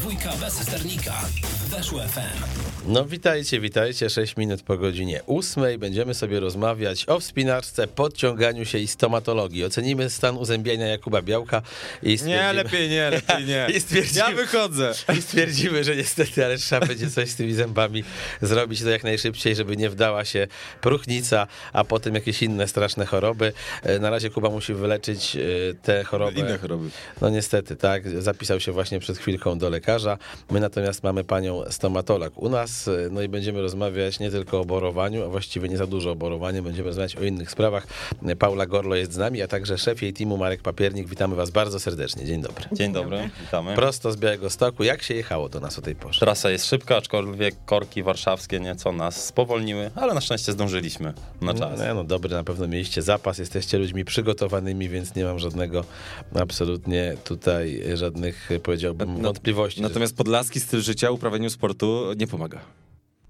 Dwójka bez sternika. Weszło FM. No witajcie, witajcie. 6 minut po godzinie 8. Będziemy sobie rozmawiać o wspinaczce, podciąganiu się i stomatologii. Ocenimy stan uzębiania Jakuba Białka i stwierdzimy... Nie, lepiej nie, lepiej nie. I stwierdzimy, Ja wychodzę. I stwierdzimy, że niestety, ale trzeba będzie coś z tymi zębami zrobić to jak najszybciej, żeby nie wdała się próchnica, a potem jakieś inne straszne choroby. E, Na razie Kuba musi wyleczyć e, te choroby. Inne choroby. No niestety, tak. Zapisał się właśnie przed chwilką do lekarza. My natomiast mamy panią stomatolog u nas, e, no i będziemy rozmawiać nie tylko o borowaniu, a właściwie nie za dużo o borowaniu, będziemy rozmawiać o innych sprawach. E, Paula Gorlo jest z nami, a także szef jej teamu Marek Papiernik. Witamy was bardzo serdecznie. Dzień dobry. Dzień dobry, witamy. Prosto z Białego Stoku. Jak się jechało do nas o tej porze? Trasa jest szybka, aczkolwiek korki warszawskie nieco nas spowolniły, ale na szczęście zdążyliśmy na czas. No, no dobry, na pewno mieliście zapas, jesteście ludźmi przygotowanymi, więc nie mam żadnego, absolutnie tutaj żadnych, powiedziałbym, No- wątpliwości. Natomiast podlaski styl życia uprawianiu sportu nie pomaga.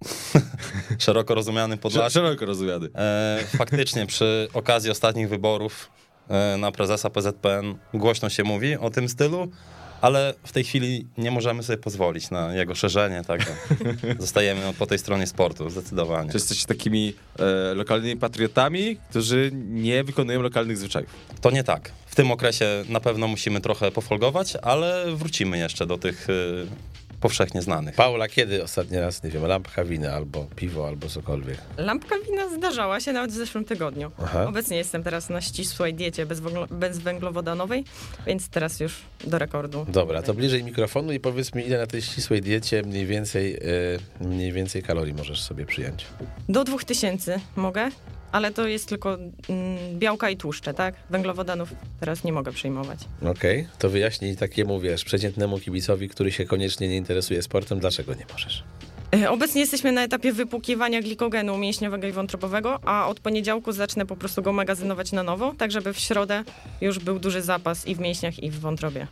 Szeroko rozumiany Podlasie. Szeroko rozumiany. E, faktycznie przy okazji ostatnich wyborów e, na prezesa PZPN głośno się mówi o tym stylu, ale w tej chwili nie możemy sobie pozwolić na jego szerzenie, także zostajemy po tej stronie sportu, zdecydowanie. Czy jesteście takimi e, lokalnymi patriotami, którzy nie wykonują lokalnych zwyczajów? To nie tak. W tym okresie na pewno musimy trochę pofolgować, ale wrócimy jeszcze do tych e, powszechnie znanych. Paula, kiedy ostatni raz, nie wiem, lampka winy, albo piwo, albo cokolwiek? Lampka wina zdarzała się nawet w zeszłym tygodniu. Aha. Obecnie jestem teraz na ścisłej diecie bezwęglo- bezwęglowodanowej, więc teraz już do rekordu. Dobra, to bliżej mikrofonu i powiedz mi, ile na tej ścisłej diecie mniej więcej, e, mniej więcej kalorii możesz sobie przyjąć? Do 2000 mogę, ale to jest tylko mm, białka i tłuszcze, tak? Węglowodanów teraz nie mogę przyjmować. Okej, to wyjaśnij takiemu, wiesz, przeciętnemu kibicowi, który się koniecznie nie interesuje sportem, dlaczego nie możesz? E, Obecnie jesteśmy na etapie wypłukiwania glikogenu mięśniowego i wątrobowego, a od poniedziałku zacznę po prostu go magazynować na nowo, tak żeby w środę już był duży zapas i w mięśniach, i w wątrobie.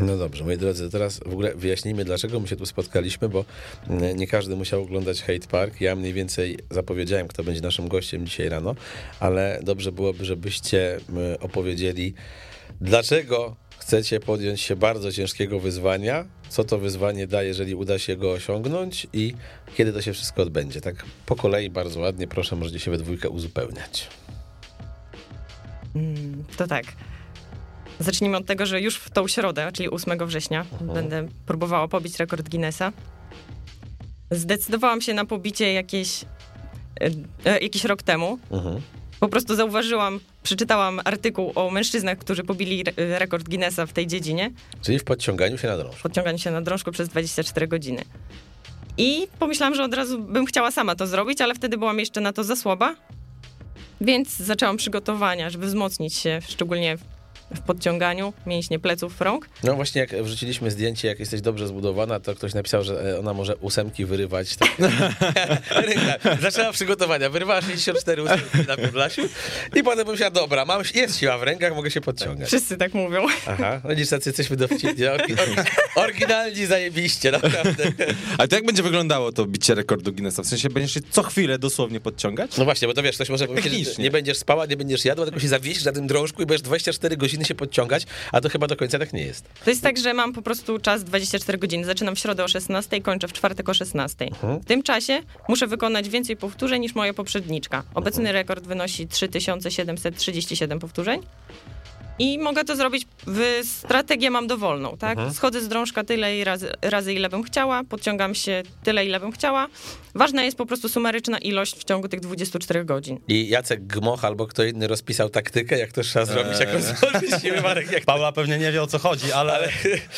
No dobrze, moi drodzy, teraz w ogóle wyjaśnijmy, dlaczego my się tu spotkaliśmy, bo mm, nie każdy musiał oglądać Hate Park. Ja mniej więcej zapowiedziałem, kto będzie naszym gościem dzisiaj rano, ale dobrze byłoby, żebyście mm, opowiedzieli, dlaczego chcecie podjąć się bardzo ciężkiego wyzwania, co to wyzwanie da, jeżeli uda się go osiągnąć i kiedy to się wszystko odbędzie. Tak po kolei, bardzo ładnie, proszę, możecie się we dwójkę uzupełniać. Mm, To tak. Zacznijmy od tego, że już w tą środę, czyli 8 września, będę próbowała pobić rekord Guinnessa. Zdecydowałam się na pobicie jakieś, e, e, jakiś rok temu. Mhm. Po prostu zauważyłam, przeczytałam artykuł o mężczyznach, którzy pobili re- rekord Guinnessa w tej dziedzinie, Czyli w podciąganiu się na drążku. podciąganiu się na drążku przez 24 godziny. I pomyślałam, że od razu bym chciała sama to zrobić, ale wtedy byłam jeszcze na to za słaba. Więc zaczęłam przygotowania, żeby wzmocnić się, szczególnie w- podciąganiu mięśnie pleców, rąk. No właśnie, jak wrzuciliśmy zdjęcie, jak jesteś dobrze zbudowana, to ktoś napisał, że e, ona może ósemki wyrywać. Tak. Zaczęła przygotowania, wyrywała 64 ósemki na Podlasiu i potem pomyślała, dobra, mam, jest siła w rękach, mogę się podciągać. Wszyscy tak mówią. Aha, no widzisz, tacy jesteśmy dowcipni, oryginalni zajebiście, naprawdę. Ale to jak będzie wyglądało to bicie rekordu Guinnessa? W sensie będziesz się co chwilę dosłownie podciągać? No właśnie, bo to wiesz, ktoś może powiedzieć, nie będziesz spała, nie będziesz jadła, tylko się zawiesisz na tym drążku i będziesz 24 godziny się podciągać, a to chyba do końca tak nie jest. To jest tak, że mam po prostu czas 24 godziny. Zaczynam w środę o 16, kończę w czwartek o 16. W tym czasie muszę wykonać więcej powtórzeń niż moja poprzedniczka. Obecny rekord wynosi 3737 powtórzeń. I mogę to zrobić, w strategię mam dowolną, tak? Schodzę z drążka tyle i razy, razy, ile bym chciała, podciągam się tyle, ile bym chciała. Ważna jest po prostu sumaryczna ilość w ciągu tych 24 godzin. I Jacek Gmoch albo kto inny rozpisał taktykę, jak to trzeba zrobić, jak rozłożyć Marek, jak Paula pewnie nie wie o co chodzi, ale, Ale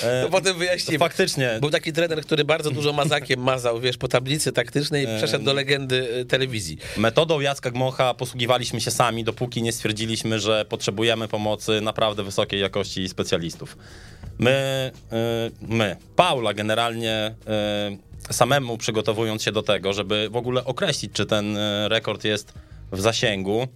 e, to potem wyjaśnimy. faktycznie Był taki trener, który bardzo dużo mazakiem mazał, wiesz, po tablicy taktycznej i przeszedł do legendy y, telewizji. metodą Jacka Gmocha posługiwaliśmy się sami, dopóki nie stwierdziliśmy, że potrzebujemy pomocy naprawdę wysokiej jakości specjalistów. My, y, my, Paula generalnie y, samemu przygotowując się do tego, żeby w ogóle określić, czy ten y, rekord jest w zasięgu,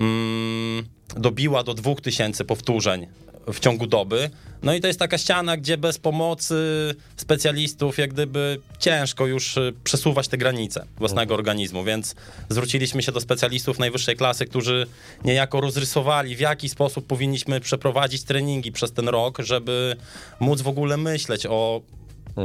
mm, dobiła do 2000 powtórzeń w ciągu doby. No i to jest taka ściana, gdzie bez pomocy specjalistów jak gdyby ciężko już y, przesuwać te granice własnego organizmu, więc zwróciliśmy się do specjalistów najwyższej klasy, którzy niejako rozrysowali, w jaki sposób powinniśmy przeprowadzić treningi przez ten rok, żeby móc w ogóle myśleć o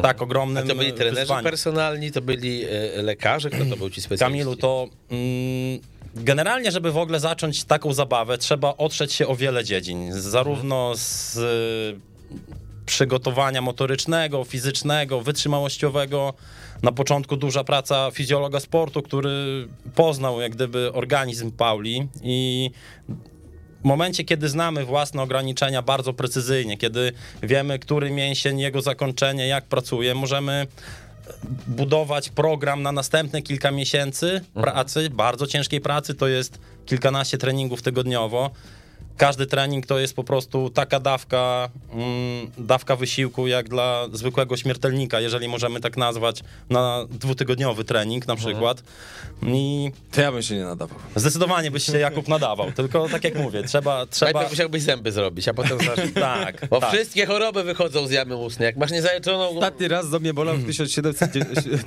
tak ogromnym A to byli trenerzy wyzwaniem. personalni, to byli e, lekarze, kto to był ci specjaliści? Kamilu, to mm, generalnie, żeby w ogóle zacząć taką zabawę, trzeba otrzeć się o wiele dziedzin. Zarówno z y, przygotowania motorycznego, fizycznego, wytrzymałościowego. Na początku duża praca fizjologa sportu, który poznał jak gdyby organizm Pauli i w momencie, kiedy znamy własne ograniczenia bardzo precyzyjnie, kiedy wiemy, który mięsień, jego zakończenie, jak pracuje, możemy budować program na następne kilka miesięcy pracy, bardzo ciężkiej pracy, to jest kilkanaście treningów tygodniowo. Każdy trening to jest po prostu taka dawka, mm, dawka wysiłku jak dla zwykłego śmiertelnika, jeżeli możemy tak nazwać, na dwutygodniowy trening na przykład. I To ja bym się nie nadawał. zdecydowanie byś się Jakub nadawał, tylko tak jak mówię, trzeba... trzeba Najpierw musiałbyś zęby zrobić, a potem zacząć. tak, Bo tak. wszystkie choroby wychodzą z jamy ustnej. Jak masz niezaleczoną... Ostatni raz do mnie bolał w 1700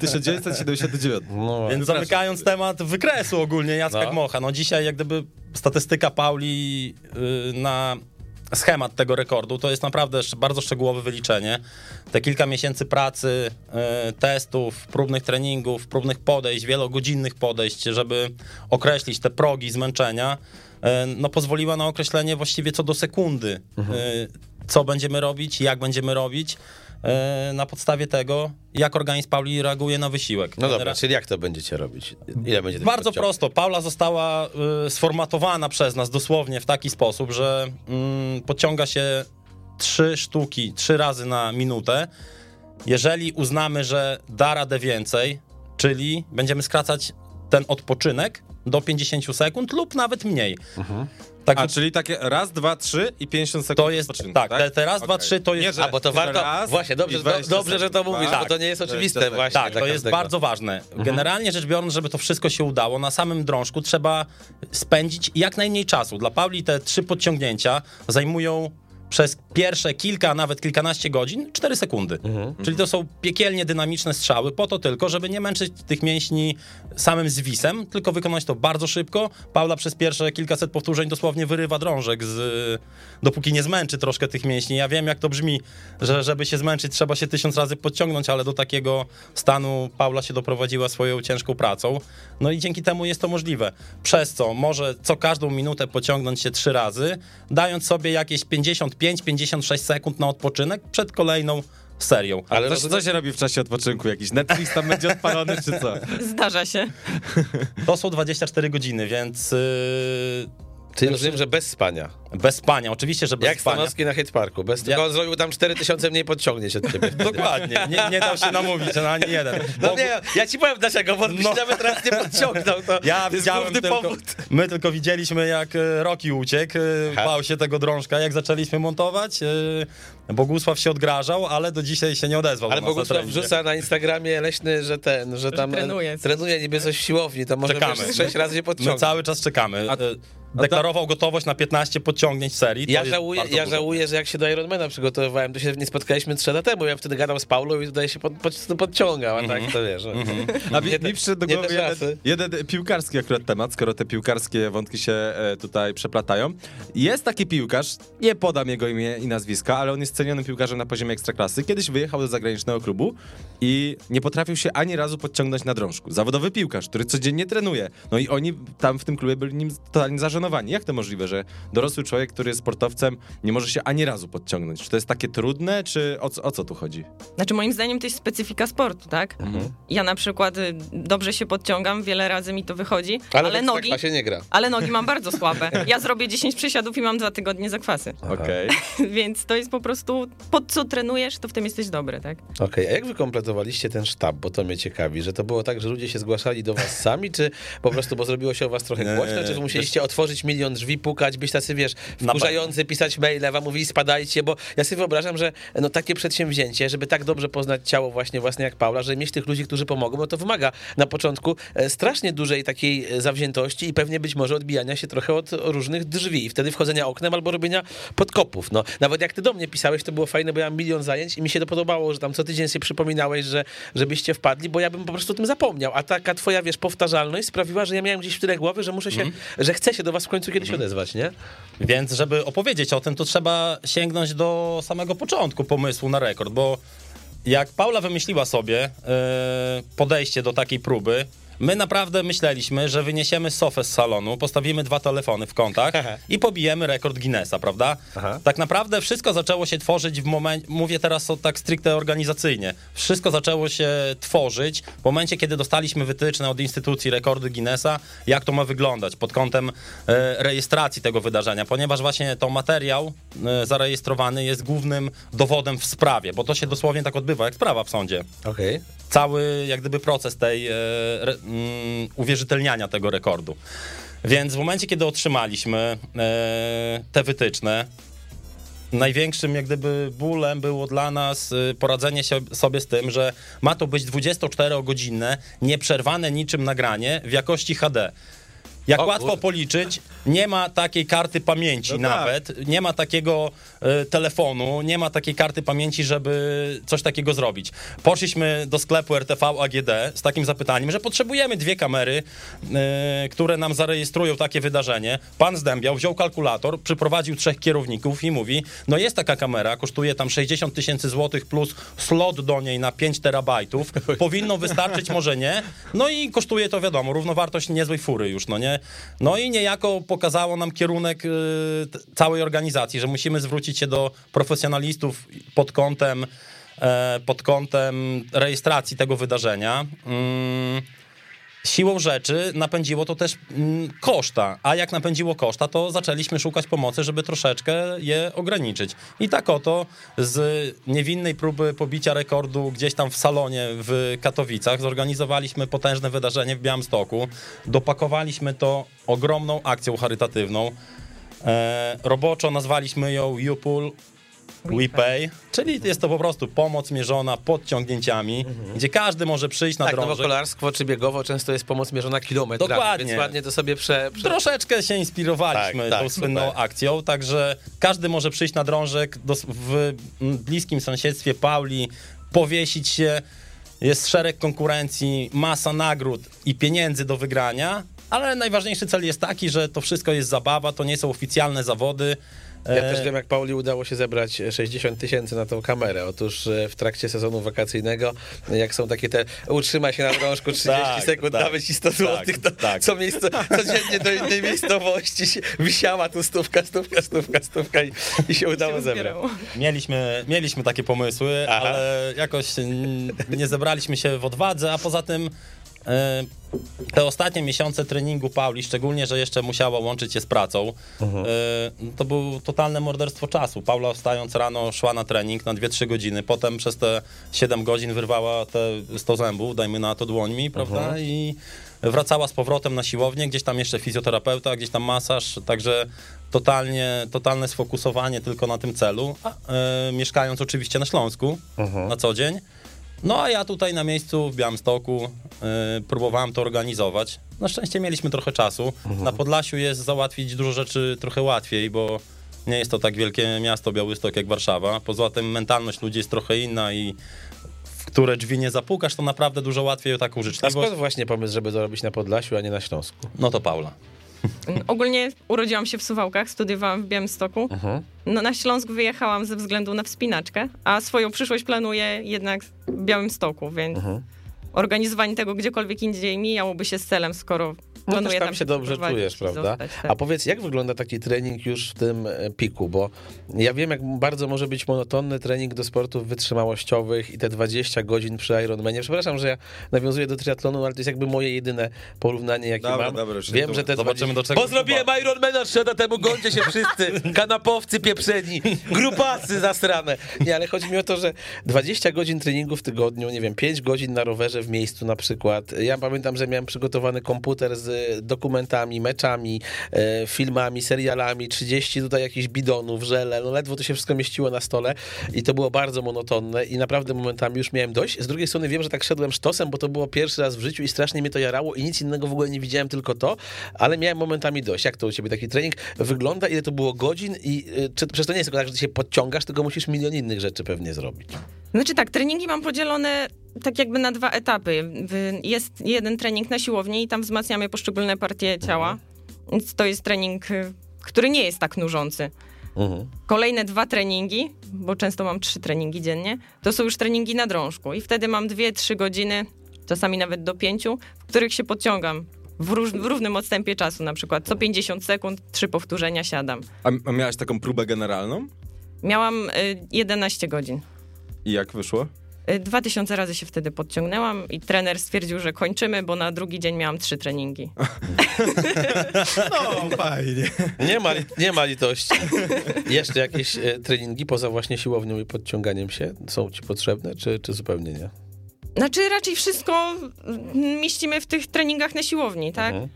1979. No, Więc zamykając temat wykresu ogólnie Jacka No. Gmocha, no dzisiaj jak gdyby statystyka Pauli y, na schemat tego rekordu to jest naprawdę bardzo szczegółowe wyliczenie. Te kilka miesięcy pracy, y, testów, próbnych treningów, próbnych podejść, wielogodzinnych podejść, żeby określić te progi zmęczenia, y, no pozwoliła na określenie właściwie co do sekundy, y, co będziemy robić, jak będziemy robić. Y, Na podstawie tego, jak organizm Pauli reaguje na wysiłek. No dobra, czyli jak to będziecie robić? Ile będzie bardzo prosto. Paula została y, sformatowana przez nas dosłownie w taki sposób, że mm, podciąga się trzy sztuki, trzy razy na minutę. Jeżeli uznamy, że da radę więcej, czyli będziemy skracać ten odpoczynek do 50 sekund lub nawet mniej. Tak, A, czyli takie raz, dwa, trzy i 50 sekund to jest, odpoczynku, tak, te, te raz, dwa, Okej. trzy to jest... Nie, że- A bo to warto. właśnie, dobrze, do, 20 dobrze, że to sekund. mówisz, Tak. bo to nie jest oczywiste 20 właśnie. Tak, to jest każdego. bardzo ważne. Generalnie rzecz biorąc, żeby to wszystko się udało, na samym drążku trzeba spędzić jak najmniej czasu. Dla Pauli te trzy podciągnięcia zajmują przez pierwsze kilka, nawet kilkanaście godzin 4 sekundy. Czyli to są piekielnie dynamiczne strzały, po to tylko, żeby nie męczyć tych mięśni samym zwisem, tylko wykonać to bardzo szybko. Paula przez pierwsze kilkaset powtórzeń dosłownie wyrywa drążek, z, dopóki nie zmęczy troszkę tych mięśni. Ja wiem, jak to brzmi, że żeby się zmęczyć, trzeba się tysiąc razy podciągnąć, ale do takiego stanu Paula się doprowadziła swoją ciężką pracą. No i dzięki temu jest to możliwe. Przez co może co każdą minutę pociągnąć się trzy razy, dając sobie jakieś 55-56 sekund na odpoczynek przed kolejną serią. Ale Co, się robi w czasie odpoczynku? Jakiś Netflix tam będzie odpalony, czy co? Zdarza się. To są 24 godziny, więc yy, Ty rozumiem, że bez spania. bez spania. Oczywiście, że bez Jak spania. Stanowski na Hate Parku. Bez, Tylko on zrobił tam 4000 mniej podciągnięć od ciebie. Dokładnie. Nie, nie dał się namówić na ani jeden. No Bo- nie, ja ci powiem dlaczego, bo No. nawet raz nie podciągnął. To Ja jest główny tylko, powód. my tylko widzieliśmy jak e, Roki uciekł, e, Aha. bał się tego drążka, jak zaczęliśmy montować. e, Bogusław się odgrażał, ale do dzisiaj się nie odezwał. Ale Bogusław wrzuca na Instagramie leśny, że ten, że tam trenuje. trenuje niby coś w siłowni, to może Czekamy. wiesz, sześć razy się My cały czas czekamy. A- Deklarował gotowość na 15 podciągnięć serii. Ja żałuję, ja żałuję, że jak się do Ironmana przygotowywałem, to się nie spotkaliśmy trzy lata temu. Ja wtedy gadał z Paulą i tutaj się pod, pod, podciągał, a tak to wiesz. A mi, mi przyszedł do głowy jeden, jeden piłkarski akurat temat, skoro te piłkarskie wątki się e, tutaj przeplatają. Jest taki piłkarz, nie podam jego imię i nazwiska, ale on jest cenionym piłkarzem na poziomie ekstraklasy. Kiedyś wyjechał do zagranicznego klubu i nie potrafił się ani razu podciągnąć na drążku. Zawodowy piłkarz, który codziennie trenuje. No i oni tam w tym klubie byli nim totalnie zażenowani. Jak to możliwe, że dorosły człowiek, który jest sportowcem, nie może się ani razu podciągnąć? Czy to jest takie trudne, czy o, co- o co tu chodzi? Znaczy moim zdaniem to jest specyfika sportu, tak? Ja na przykład y, dobrze się podciągam, wiele razy mi to wychodzi, Ale, ale, nogi, Ekstraklasie nie gra. ale nogi mam bardzo słabe. Ja zrobię 10 przysiadów i mam dwa tygodnie zakwasy. Okej. Więc to jest po prostu, pod co trenujesz, to w tym jesteś dobry, tak? Okej, a jak wy kompletowaliście ten sztab, bo to mnie ciekawi, że to było tak, że ludzie się zgłaszali do was sami, czy po prostu, bo zrobiło się o was trochę głośno, czy wy musieliście otworzyć milion drzwi, pukać, być tacy, wiesz, wkurzający, pisać maile, wam mówili spadajcie, bo ja sobie wyobrażam, że no takie przedsięwzięcie, żeby tak dobrze poznać ciało właśnie własne jak Paula, żeby mieć tych ludzi, którzy pomogą, no to wymaga na początku e, strasznie dużej takiej e, zawziętości i pewnie być może odbijania się trochę od różnych drzwi. I wtedy wchodzenia oknem albo robienia podkopów. No, nawet jak ty do mnie pisałeś, to było fajne, bo ja mam milion zajęć i mi się to podobało, że tam co tydzień sobie przypominałeś, że żebyście wpadli, bo ja bym po prostu o tym zapomniał, a taka twoja, wiesz, powtarzalność sprawiła, że ja miałem gdzieś w tyle głowy, że muszę się, że chcę się do was w końcu kiedyś odezwać, nie? Więc żeby opowiedzieć o tym, to trzeba sięgnąć do samego początku pomysłu na rekord, bo jak Paula wymyśliła sobie e, podejście do takiej próby, my naprawdę myśleliśmy, że wyniesiemy sofę z salonu, postawimy dwa telefony w kątach i pobijemy rekord Guinnessa, prawda? Aha. Tak naprawdę wszystko zaczęło się tworzyć w momencie, mówię teraz o tak stricte organizacyjnie, wszystko zaczęło się tworzyć w momencie, kiedy dostaliśmy wytyczne od instytucji rekordy Guinnessa, jak to ma wyglądać pod kątem e, rejestracji tego wydarzenia, ponieważ właśnie to materiał e, zarejestrowany jest głównym dowodem w sprawie, bo to się dosłownie tak odbywa, jak sprawa w sądzie Okej. cały jak gdyby proces tej e, re, mm, uwierzytelniania tego rekordu. Więc w momencie, kiedy otrzymaliśmy e, te wytyczne, największym jak gdyby bólem było dla nas e, poradzenie się sobie z tym, że ma to być 24-godzinne, nieprzerwane niczym nagranie w jakości HD. Jak O łatwo policzyć, nie ma takiej karty pamięci No tak. nawet, nie ma takiego e, telefonu, nie ma takiej karty pamięci, żeby coś takiego zrobić. Poszliśmy do sklepu RTV AGD z takim zapytaniem, że potrzebujemy dwie kamery, e, które nam zarejestrują takie wydarzenie. Pan zdębiał, wziął kalkulator, przyprowadził trzech kierowników i mówi, no jest taka kamera, kosztuje tam 60 tysięcy złotych plus slot do niej na 5 terabajtów, powinno wystarczyć, może nie, no i kosztuje to wiadomo, równowartość niezłej fury już, no nie? No i niejako pokazało nam kierunek y, całej organizacji, że musimy zwrócić się do profesjonalistów pod kątem, e, pod kątem rejestracji tego wydarzenia. Siłą rzeczy napędziło to też mm, koszta, a jak napędziło koszta, to zaczęliśmy szukać pomocy, żeby troszeczkę je ograniczyć. I tak oto z niewinnej próby pobicia rekordu gdzieś tam w salonie w Katowicach zorganizowaliśmy potężne wydarzenie w Białymstoku. Dopakowaliśmy to ogromną akcją charytatywną. E, roboczo nazwaliśmy ją YouPool We Pay, czyli jest to po prostu pomoc mierzona podciągnięciami, gdzie każdy może przyjść na Tak, no bo drążek. kolarstwo czy biegowo często jest pomoc mierzona kilometrami, Dokładnie. więc ładnie to sobie prze... prze... Troszeczkę się inspirowaliśmy Tak, tak, tą słynną super. akcją, także każdy może przyjść na drążek do, w bliskim sąsiedztwie Pauli, powiesić się. Jest szereg konkurencji, masa nagród i pieniędzy do wygrania, ale najważniejszy cel jest taki, że to wszystko jest zabawa, to nie są oficjalne zawody. Ja też wiem, jak Pauli udało się zebrać 60 tysięcy na tą kamerę. Otóż e, w trakcie sezonu wakacyjnego, jak są takie te utrzymaj się na drążku 30 Tak, sekund, tak, damy ci 100 złotych, to tak. co miejsce, codziennie do innej miejscowości się, wisiała tu stówka, stówka, stówka, stówka i, i się udało zebrać. Zbierało. Mieliśmy, mieliśmy takie pomysły, Aha. ale jakoś nie zebraliśmy się w odwadze, a poza tym e, te ostatnie miesiące treningu Pauli, szczególnie, że jeszcze musiała łączyć się z pracą, e, to było totalne morderstwo czasu. Paula wstając rano szła na trening na 2-3 godziny, potem przez te 7 godzin wyrwała te 100 zębów, dajmy na to dłońmi, prawda, i wracała z powrotem na siłownię, gdzieś tam jeszcze fizjoterapeuta, gdzieś tam masaż, także totalnie, totalne sfokusowanie tylko na tym celu, a, e, mieszkając oczywiście na Śląsku na co dzień. No a ja tutaj na miejscu w Białymstoku e, próbowałem to organizować. Na szczęście mieliśmy trochę czasu. Na Podlasiu jest załatwić dużo rzeczy trochę łatwiej, bo nie jest to tak wielkie miasto Białystok jak Warszawa. Poza tym mentalność ludzi jest trochę inna i w które drzwi nie zapukasz, to naprawdę dużo łatwiej o taką A życzliwość. skąd właśnie pomysł, żeby to robić na Podlasiu, a nie na Śląsku? No to Paula. Ogólnie urodziłam się w Suwałkach, studiowałam w Białymstoku. No, na Śląsk wyjechałam ze względu na wspinaczkę, a swoją przyszłość planuję jednak w Białymstoku, więc organizowanie tego gdziekolwiek indziej mijałoby się z celem, skoro No planuję też tam się dobrze czujesz, prawda? zostać, tak. A powiedz, jak wygląda taki trening już w tym e, piku? Bo ja wiem, jak bardzo może być monotonny trening do sportów wytrzymałościowych i te 20 godzin przy Ironmanie. Przepraszam, że ja nawiązuję do triatlonu, ale to jest jakby moje jedyne porównanie, jakie Dobra, mam. dobra, wiem, że te zobaczymy, 20... do czego Bo zrobiłem Ironmana 3 lata temu, gońcie się wszyscy, kanapowcy pieprzeni, grupacy zasrane. Nie, ale chodzi mi o to, że 20 godzin treningu w tygodniu, nie wiem, 5 godzin na rowerze w miejscu na przykład. Ja pamiętam, że miałem przygotowany komputer z dokumentami, meczami, e, filmami, serialami, 30 tutaj jakichś bidonów, żele, no ledwo to się wszystko mieściło na stole i to było bardzo monotonne i naprawdę momentami już miałem dość. Z drugiej strony wiem, że tak szedłem sztosem, bo to było pierwszy raz w życiu i strasznie mnie to jarało i nic innego w ogóle nie widziałem, tylko to, ale miałem momentami dość. Jak to u ciebie taki trening wygląda? Ile to było godzin i y, czy przecież to nie jest tylko tak, że ty się podciągasz, tylko musisz milion innych rzeczy pewnie zrobić. Znaczy tak, treningi mam podzielone tak jakby na dwa etapy. Jest jeden trening na siłowni i tam wzmacniamy poszczególne partie ciała. Więc to jest trening, y, który nie jest tak nużący. Mhm. Kolejne dwa treningi, bo często mam trzy treningi dziennie, to są już treningi na drążku. I wtedy mam dwie, trzy godziny, czasami nawet do pięciu, w których się podciągam. W, róż, w równym odstępie czasu, na przykład co 50 sekund, trzy powtórzenia siadam. A, a miałaś taką próbę generalną? Miałam y, 11 godzin. I jak wyszło? Y, 2000 razy się wtedy podciągnęłam i trener stwierdził, że kończymy, bo na drugi dzień miałam trzy treningi. No, fajnie. Nie ma, nie ma litości. Jeszcze jakieś e, treningi poza właśnie siłownią i podciąganiem się są ci potrzebne, czy, czy zupełnie nie? Znaczy raczej wszystko mm, mieścimy w tych treningach na siłowni, tak? Mhm.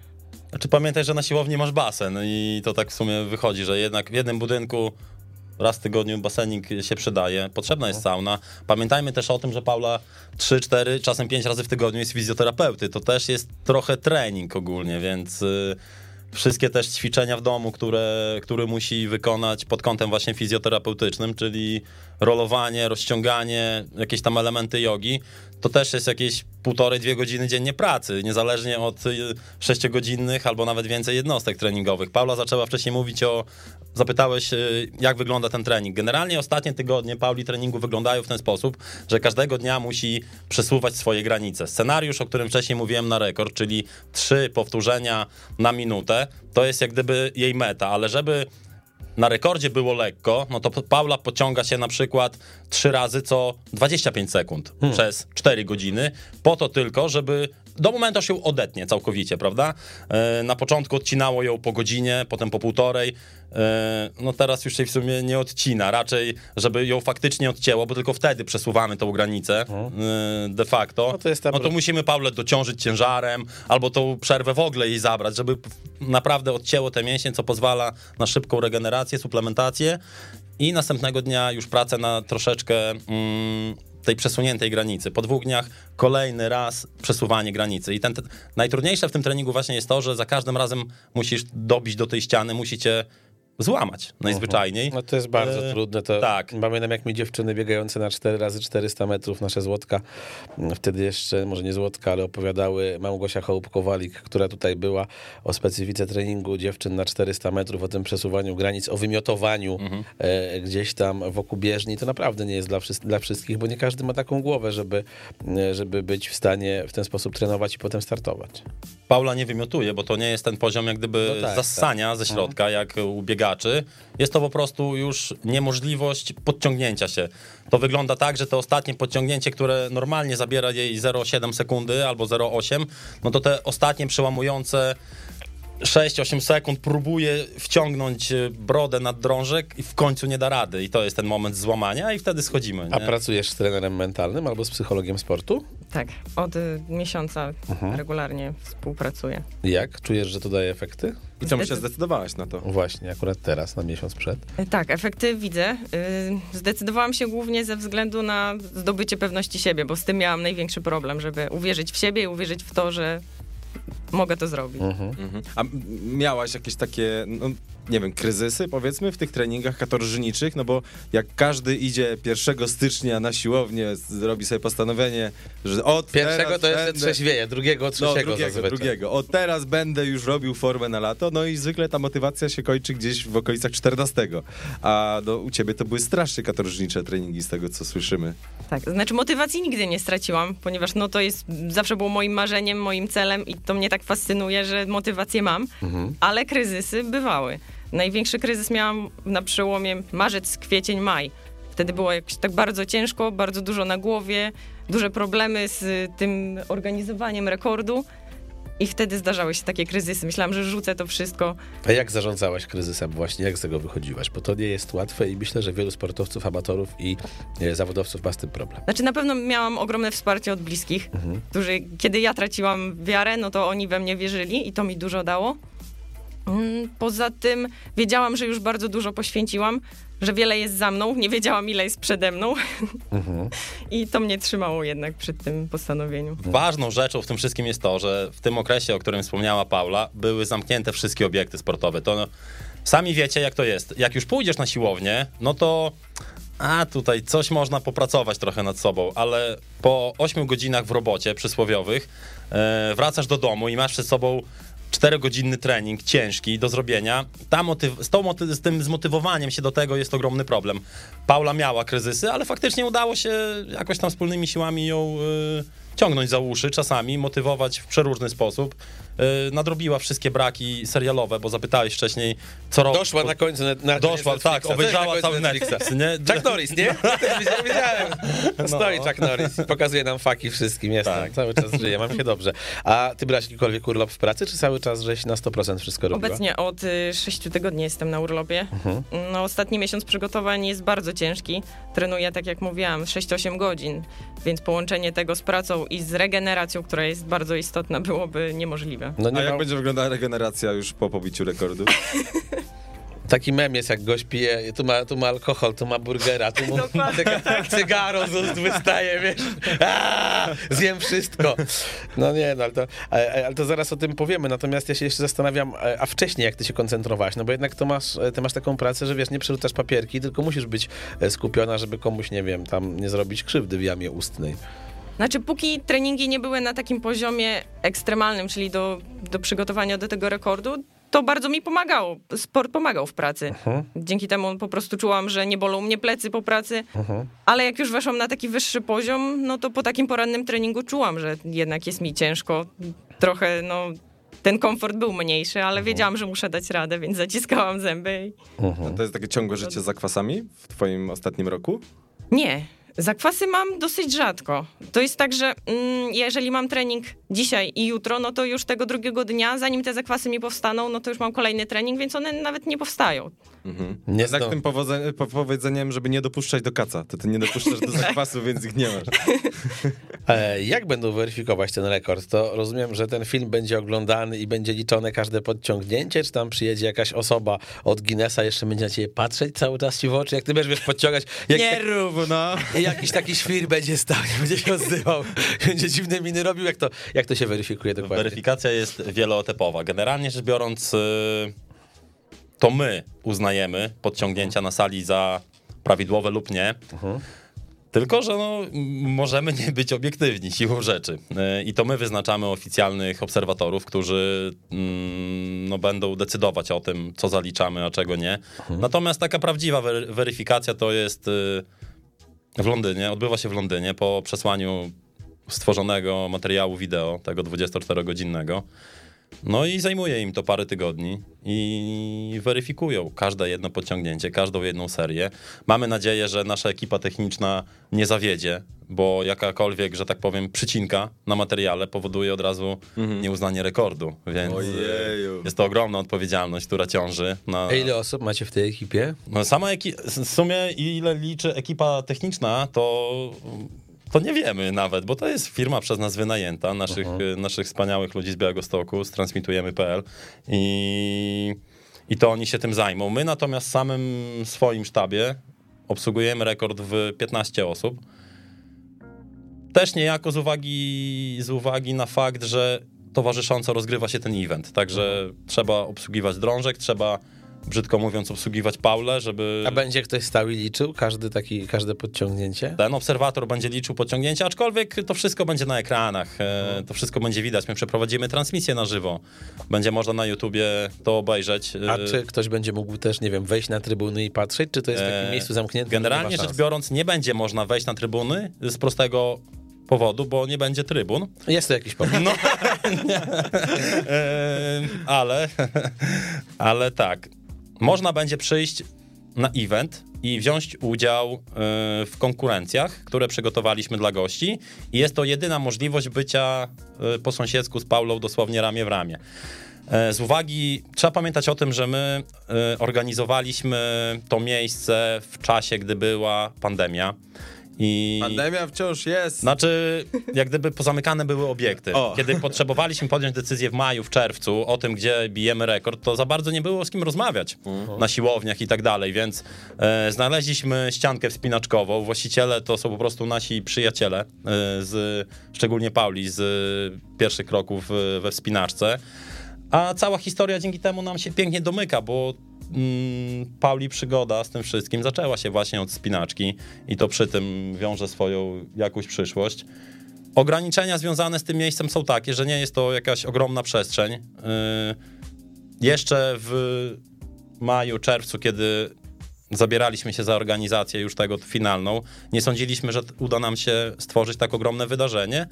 Znaczy pamiętaj, że na siłowni masz basen i to tak w sumie wychodzi, że jednak w jednym budynku raz w tygodniu basenik się przydaje, potrzebna jest sauna. Pamiętajmy też o tym, że Paula 3, 4, czasem 5 razy w tygodniu jest fizjoterapeuty. To też jest trochę trening ogólnie, więc y, wszystkie też ćwiczenia w domu, które, które musi wykonać pod kątem właśnie fizjoterapeutycznym, czyli rolowanie, rozciąganie, jakieś tam elementy jogi, to też jest jakieś półtorej, dwie godziny dziennie pracy, niezależnie od y, sześciogodzinnych albo nawet więcej jednostek treningowych. Paula zaczęła wcześniej mówić o, zapytałeś, y, jak wygląda ten trening. Generalnie ostatnie tygodnie Pauli treningu wyglądają w ten sposób, że każdego dnia musi przesuwać swoje granice. Scenariusz, o którym wcześniej mówiłem na rekord, czyli trzy powtórzenia na minutę, to jest jak gdyby jej meta, ale żeby na rekordzie było lekko, no to Paula pociąga się na przykład trzy razy co 25 sekund przez 4 godziny, po to tylko, żeby do momentu aż się odetnie całkowicie, prawda? E, Na początku odcinało ją po godzinie, potem po półtorej. E, No teraz już się w sumie nie odcina, raczej żeby ją faktycznie odcięło, bo tylko wtedy przesuwamy tą granicę e, de facto. No to jest no to musimy Paulę dociążyć ciężarem, albo tą przerwę w ogóle jej zabrać, żeby naprawdę odcięło te mięśnie, co pozwala na szybką regenerację, suplementację i następnego dnia już pracę na troszeczkę mm, tej przesuniętej granicy. Po dwóch dniach kolejny raz przesuwanie granicy. I ten, ten, najtrudniejsze w tym treningu właśnie jest to, że za każdym razem musisz dobić do tej ściany, musicie złamać najzwyczajniej. No to jest bardzo E, trudne. To tak. Pamiętam, jak mi dziewczyny biegające na 4 razy 400 metrów, nasze złotka, wtedy jeszcze, może nie złotka, ale opowiadały Małgosia Chołub-Kowalik, która tutaj była, o specyfice treningu dziewczyn na 400 metrów, o tym przesuwaniu granic, o wymiotowaniu Mhm. e, gdzieś tam wokół bieżni. To naprawdę nie jest dla, wszys- dla wszystkich, bo nie każdy ma taką głowę, żeby, żeby być w stanie w ten sposób trenować i potem startować. Paula nie wymiotuje, bo to nie jest ten poziom jak gdyby No tak, zassania ze środka, jak u biegaczy. Jest to po prostu już niemożliwość podciągnięcia się. To wygląda tak, że to ostatnie podciągnięcie, które normalnie zabiera jej 0,7 sekundy albo 0,8, no to te ostatnie przełamujące 6-8 sekund próbuje wciągnąć e, brodę nad drążek i w końcu nie da rady. I to jest ten moment złamania i wtedy schodzimy. A Nie? pracujesz z trenerem mentalnym albo z psychologiem sportu? Tak, od y, miesiąca regularnie współpracuję. Jak? Czujesz, że to daje efekty? I czemu się zdecydowałaś na to? Właśnie, akurat teraz, na miesiąc przed. Y, Tak, efekty widzę. Y, Zdecydowałam się głównie ze względu na zdobycie pewności siebie, bo z tym miałam największy problem, żeby uwierzyć w siebie i uwierzyć w to, że mogę to zrobić. Mhm. Mhm. A miałaś jakieś takie, no, nie wiem, kryzysy powiedzmy w tych treningach katorżniczych? No bo jak każdy idzie 1 stycznia na siłownię, zrobi sobie postanowienie, że od Pierwszego teraz to jeszcze będę... trzeźwieje, drugiego, No, trzeciego drugiego, zazwyczaj. drugiego. Od teraz będę już robił formę na lato, no i zwykle ta motywacja się kończy gdzieś w okolicach 14. A no, u ciebie to były strasznie katorżnicze treningi z tego, co słyszymy. Tak, znaczy motywacji nigdy nie straciłam, ponieważ no to jest, zawsze było moim marzeniem, moim celem i to mnie tak fascynuje, że motywację mam, ale kryzysy bywały. Największy kryzys miałam na przełomie marzec, kwiecień, maj. Wtedy było jakoś tak bardzo ciężko, bardzo dużo na głowie, duże problemy z tym organizowaniem rekordu i wtedy zdarzały się takie kryzysy. Myślałam, że rzucę to wszystko. A jak zarządzałaś kryzysem właśnie? Jak z tego wychodziłaś? Bo to nie jest łatwe i myślę, że wielu sportowców, amatorów i e, zawodowców ma z tym problem. Znaczy na pewno miałam ogromne wsparcie od bliskich, którzy kiedy ja traciłam wiarę, no to oni we mnie wierzyli i to mi dużo dało. Mm, Poza tym wiedziałam, że już bardzo dużo poświęciłam, że wiele jest za mną, nie wiedziałam ile jest przede mną i to mnie trzymało jednak przy tym postanowieniu. Ważną rzeczą w tym wszystkim jest to, że w tym okresie, o którym wspomniała Paula, były zamknięte wszystkie obiekty sportowe. To no, sami wiecie, jak to jest. Jak już pójdziesz na siłownię, no to a tutaj coś można popracować trochę nad sobą, ale po 8 godzinach w robocie przysłowiowych e, wracasz do domu i masz przed sobą czterogodzinny trening, ciężki do zrobienia. Ta motyw- z, moty- z tym zmotywowaniem się do tego jest ogromny problem. Paula miała kryzysy, ale faktycznie udało się jakoś tam wspólnymi siłami ją y, ciągnąć za uszy czasami, motywować w przeróżny sposób. Y, nadrobiła wszystkie braki serialowe, bo zapytałeś wcześniej, co robi. Doszła na końcu na, na Doszła, tak, obejrzała cały Netflix, nie? Chuck Norris, nie? Ja też wiedziałem, wiedziałem. Stoi Chuck Norris i pokazuje nam faki wszystkim. Jestem, Tak. cały czas żyję, mam się dobrze. A ty brałeś jakikolwiek urlop w pracy, czy cały czas żeś na 100% wszystko robiła? Obecnie od y, 6 tygodni jestem na urlopie. No, ostatni miesiąc przygotowań jest bardzo ciężki. Trenuję, tak jak mówiłam, 6-8 godzin, więc połączenie tego z pracą i z regeneracją, która jest bardzo istotna, byłoby niemożliwe. No A nie jak ma... będzie wyglądała regeneracja już po pobiciu rekordu? Taki mem jest, jak gość pije, tu ma, tu ma alkohol, tu ma burgera, tu mu cyga, cygaro z ust wystaje, wiesz, Aaa, zjem wszystko. No nie, no ale to, ale ale to zaraz o tym powiemy, natomiast ja się jeszcze zastanawiam, e, a wcześniej jak ty się koncentrowałaś, no bo jednak to masz, e, ty masz taką pracę, że wiesz, nie przerzucasz papierki, tylko musisz być e, skupiona, żeby komuś, nie wiem, tam nie zrobić krzywdy w jamie ustnej. Znaczy, póki treningi nie były na takim poziomie ekstremalnym, czyli do, do przygotowania do tego rekordu, to bardzo mi pomagało. Sport pomagał w pracy. Dzięki temu po prostu czułam, że nie bolą mnie plecy po pracy. Ale jak już weszłam na taki wyższy poziom, no to po takim porannym treningu czułam, że jednak jest mi ciężko. Trochę, no, ten komfort był mniejszy, ale wiedziałam, że muszę dać radę, więc zaciskałam zęby. I... No to jest takie ciągłe życie z zakwasami w twoim ostatnim roku? Nie. Zakwasy mam dosyć rzadko. To jest tak, że mm, jeżeli mam trening dzisiaj i jutro, no to już tego drugiego dnia, zanim te zakwasy mi powstaną, no to już mam kolejny trening, więc one nawet nie powstają. Mhm. Nie zdo- tym powodze- po- powiedzeniem, żeby nie dopuszczać do kaca. To ty nie dopuszczasz do zakwasu, więc ich nie masz. E, Jak będą weryfikować ten rekord? To rozumiem, że ten film będzie oglądany i będzie liczone każde podciągnięcie, czy tam przyjedzie jakaś osoba od Guinnessa, jeszcze będzie na ciebie patrzeć cały czas ci w oczy, jak ty będziesz wiesz, podciągać. Jak, Nie rób, no. Jakiś taki świr będzie stał, nie będzie się odzywał, będzie dziwne miny robił, jak to, jak to się weryfikuje dokładnie? Weryfikacja jest wieloetapowa. Generalnie rzecz biorąc, y, to my uznajemy podciągnięcia na sali za prawidłowe lub nie. Tylko, że no, możemy nie być obiektywni siłą rzeczy. Y, I to my wyznaczamy oficjalnych obserwatorów, którzy mm, no, będą decydować o tym, co zaliczamy, a czego nie. Natomiast taka prawdziwa wery- weryfikacja to jest y, w Londynie, odbywa się w Londynie po przesłaniu stworzonego materiału wideo, tego 24-godzinnego. No i zajmuje im to parę tygodni i weryfikują każde jedno podciągnięcie, każdą jedną serię. Mamy nadzieję, że nasza ekipa techniczna nie zawiedzie, bo jakakolwiek, że tak powiem, przycinka na materiale powoduje od razu nieuznanie rekordu, więc Ojeju. jest to ogromna odpowiedzialność, która ciąży na... A ile osób macie w tej ekipie? No sama eki- w sumie ile liczy ekipa techniczna, to, to nie wiemy nawet, bo to jest firma przez nas wynajęta, naszych, y, naszych wspaniałych ludzi z Białegostoku, z transmitujemy.pl i, i to oni się tym zajmą. My natomiast w samym swoim sztabie obsługujemy rekord w 15 osób. Też niejako z uwagi, z uwagi na fakt, że towarzysząco rozgrywa się ten event. Także trzeba obsługiwać drążek, trzeba, brzydko mówiąc, obsługiwać Paulę, żeby A będzie ktoś stał i liczył każdy taki, każde podciągnięcie? ten obserwator będzie liczył podciągnięcia, aczkolwiek to wszystko będzie na ekranach, e, to wszystko będzie widać. My przeprowadzimy transmisję na żywo. Będzie można na YouTubie to obejrzeć. A czy ktoś będzie mógł też, nie wiem, wejść na trybuny i patrzeć, czy to jest w takim E, miejscu zamkniętym? Generalnie rzecz biorąc, nie będzie można wejść na trybuny z prostego powodu, bo nie będzie trybun. Jest to jakiś powód. No. E, ale, ale tak, można będzie przyjść na event i wziąć udział e, w konkurencjach, które przygotowaliśmy dla gości i jest to jedyna możliwość bycia e, po sąsiedzku z Paulą dosłownie ramię w ramię. E, Z uwagi, trzeba pamiętać o tym, że my organizowaliśmy to miejsce w czasie, gdy była pandemia. I Pandemia wciąż jest. znaczy, jak gdyby pozamykane były obiekty. O. Kiedy potrzebowaliśmy podjąć decyzję w maju, w czerwcu o tym, gdzie bijemy rekord, to za bardzo nie było z kim rozmawiać na siłowniach i tak dalej, więc e, znaleźliśmy ściankę wspinaczkową. Właściciele to są po prostu nasi przyjaciele, e, z, szczególnie Pauli z e, pierwszych kroków e, we wspinaczce. A cała historia dzięki temu nam się pięknie domyka, bo mm, Pauli przygoda z tym wszystkim zaczęła się właśnie od spinaczki i to przy tym wiąże swoją jakąś przyszłość. Ograniczenia związane z tym miejscem są takie, że nie jest to jakaś ogromna przestrzeń. Yy, jeszcze w maju, czerwcu, kiedy zabieraliśmy się za organizację już tego finalną, nie sądziliśmy, że uda nam się stworzyć tak ogromne wydarzenie.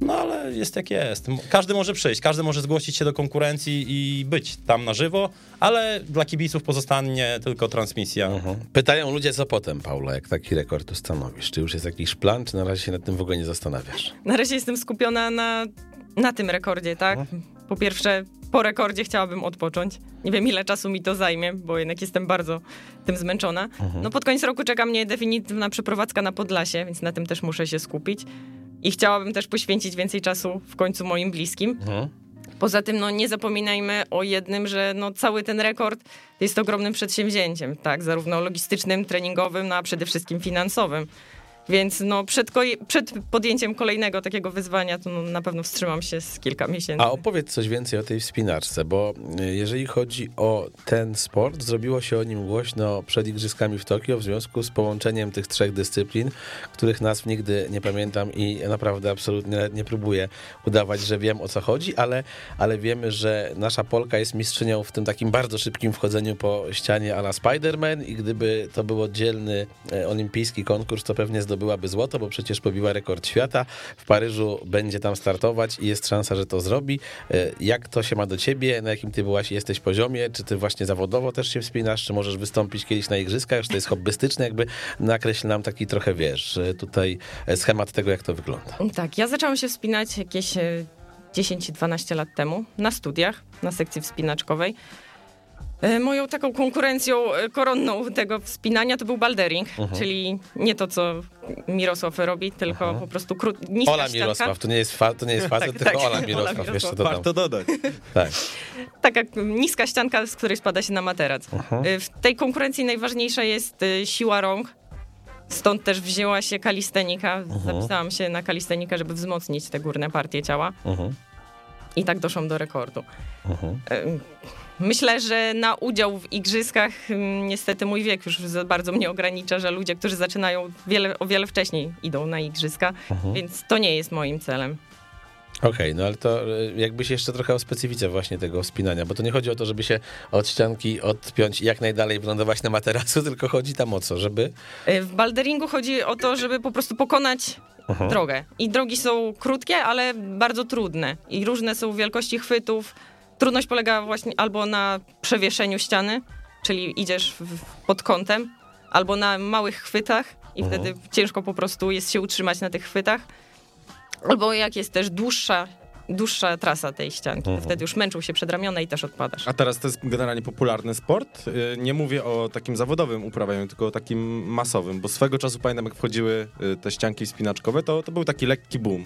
No ale jest jak jest. Każdy może przyjść, każdy może zgłosić się do konkurencji i być tam na żywo, ale dla kibiców pozostanie tylko transmisja. Mhm. Pytają ludzie, co potem, Paula, jak taki rekord ustanowisz? Czy już jest jakiś plan, czy na razie się nad tym w ogóle nie zastanawiasz? Na razie jestem skupiona na, na tym rekordzie, tak? Po pierwsze, po rekordzie chciałabym odpocząć. Nie wiem, ile czasu mi to zajmie, bo jednak jestem bardzo tym zmęczona. No pod koniec roku czeka mnie definitywna przeprowadzka na Podlasie, więc na tym też muszę się skupić. I chciałabym też poświęcić więcej czasu w końcu moim bliskim. Poza tym, no nie zapominajmy o jednym, że no, cały ten rekord jest ogromnym przedsięwzięciem, tak, zarówno logistycznym, treningowym, no a przede wszystkim finansowym. Więc no, przed, przed podjęciem kolejnego takiego wyzwania, to no, na pewno wstrzymam się z kilka miesięcy. A opowiedz coś więcej o tej wspinaczce, bo y, jeżeli chodzi o ten sport, zrobiło się o nim głośno przed Igrzyskami w Tokio w związku z połączeniem tych trzech dyscyplin, których nazw nigdy nie pamiętam i naprawdę absolutnie nie próbuję udawać, że wiem o co chodzi, ale, ale wiemy, że nasza Polka jest mistrzynią w tym takim bardzo szybkim wchodzeniu po ścianie a la Spider-Man i gdyby to był oddzielny e, olimpijski konkurs, to pewnie zdobyłaby złoto, bo przecież pobiła rekord świata. W Paryżu będzie tam startować i jest szansa, że to zrobi. E, Jak to się ma do ciebie? Na jakim ty byłaś, jesteś poziomie? Czy ty właśnie zawodowo też się wspinasz? Czy możesz wystąpić kiedyś na igrzyskach? Czy to jest hobbystyczne? Jakby nakreśl nam taki trochę, wiesz, e, tutaj e, schemat tego, jak to wygląda. Tak, ja zaczęłam się wspinać jakieś e, 10-12 lat temu na studiach, na sekcji wspinaczkowej. E, Moją taką konkurencją e, koronną tego wspinania to był baldering, czyli nie to, co Mirosław robi, tylko po prostu kró- niska Ola ścianka. Mirosław, to nie jest, fa- to nie jest facet, Tak, tylko tak. Ola Ola Mirosław, Mirosław. jeszcze dodam. Warto dodać. Tak. Taka niska ścianka, z której spada się na materac. Y, W tej konkurencji najważniejsza jest siła rąk. Stąd też wzięła się kalistenika. Zapisałam się na kalistenikę, żeby wzmocnić te górne partie ciała. Mhm. I tak doszłam do rekordu. Mhm. Myślę, że na udział w igrzyskach ym, niestety mój wiek już bardzo mnie ogranicza, że ludzie, którzy zaczynają wiele, o wiele wcześniej idą na igrzyska, więc to nie jest moim celem. Okej, no ale to y, jakbyś jeszcze trochę o specyfice właśnie tego wspinania, bo to nie chodzi o to, żeby się od ścianki odpiąć i jak najdalej wylądować na materacu, tylko chodzi tam o co, żeby... Y, W balderingu chodzi o to, żeby po prostu pokonać drogę. I drogi są krótkie, ale bardzo trudne. I różne są wielkości chwytów. Trudność polega właśnie albo na przewieszeniu ściany, czyli idziesz w- pod kątem, albo na małych chwytach i wtedy ciężko po prostu jest się utrzymać na tych chwytach. Albo jak jest też dłuższa, dłuższa trasa tej ścianki, to wtedy już męczą się przedramiona i też odpadasz. A teraz to jest generalnie popularny sport. Y, Nie mówię o takim zawodowym uprawianiu, tylko o takim masowym, bo swego czasu pamiętam, jak wchodziły y, te ścianki wspinaczkowe, to, to był taki lekki boom.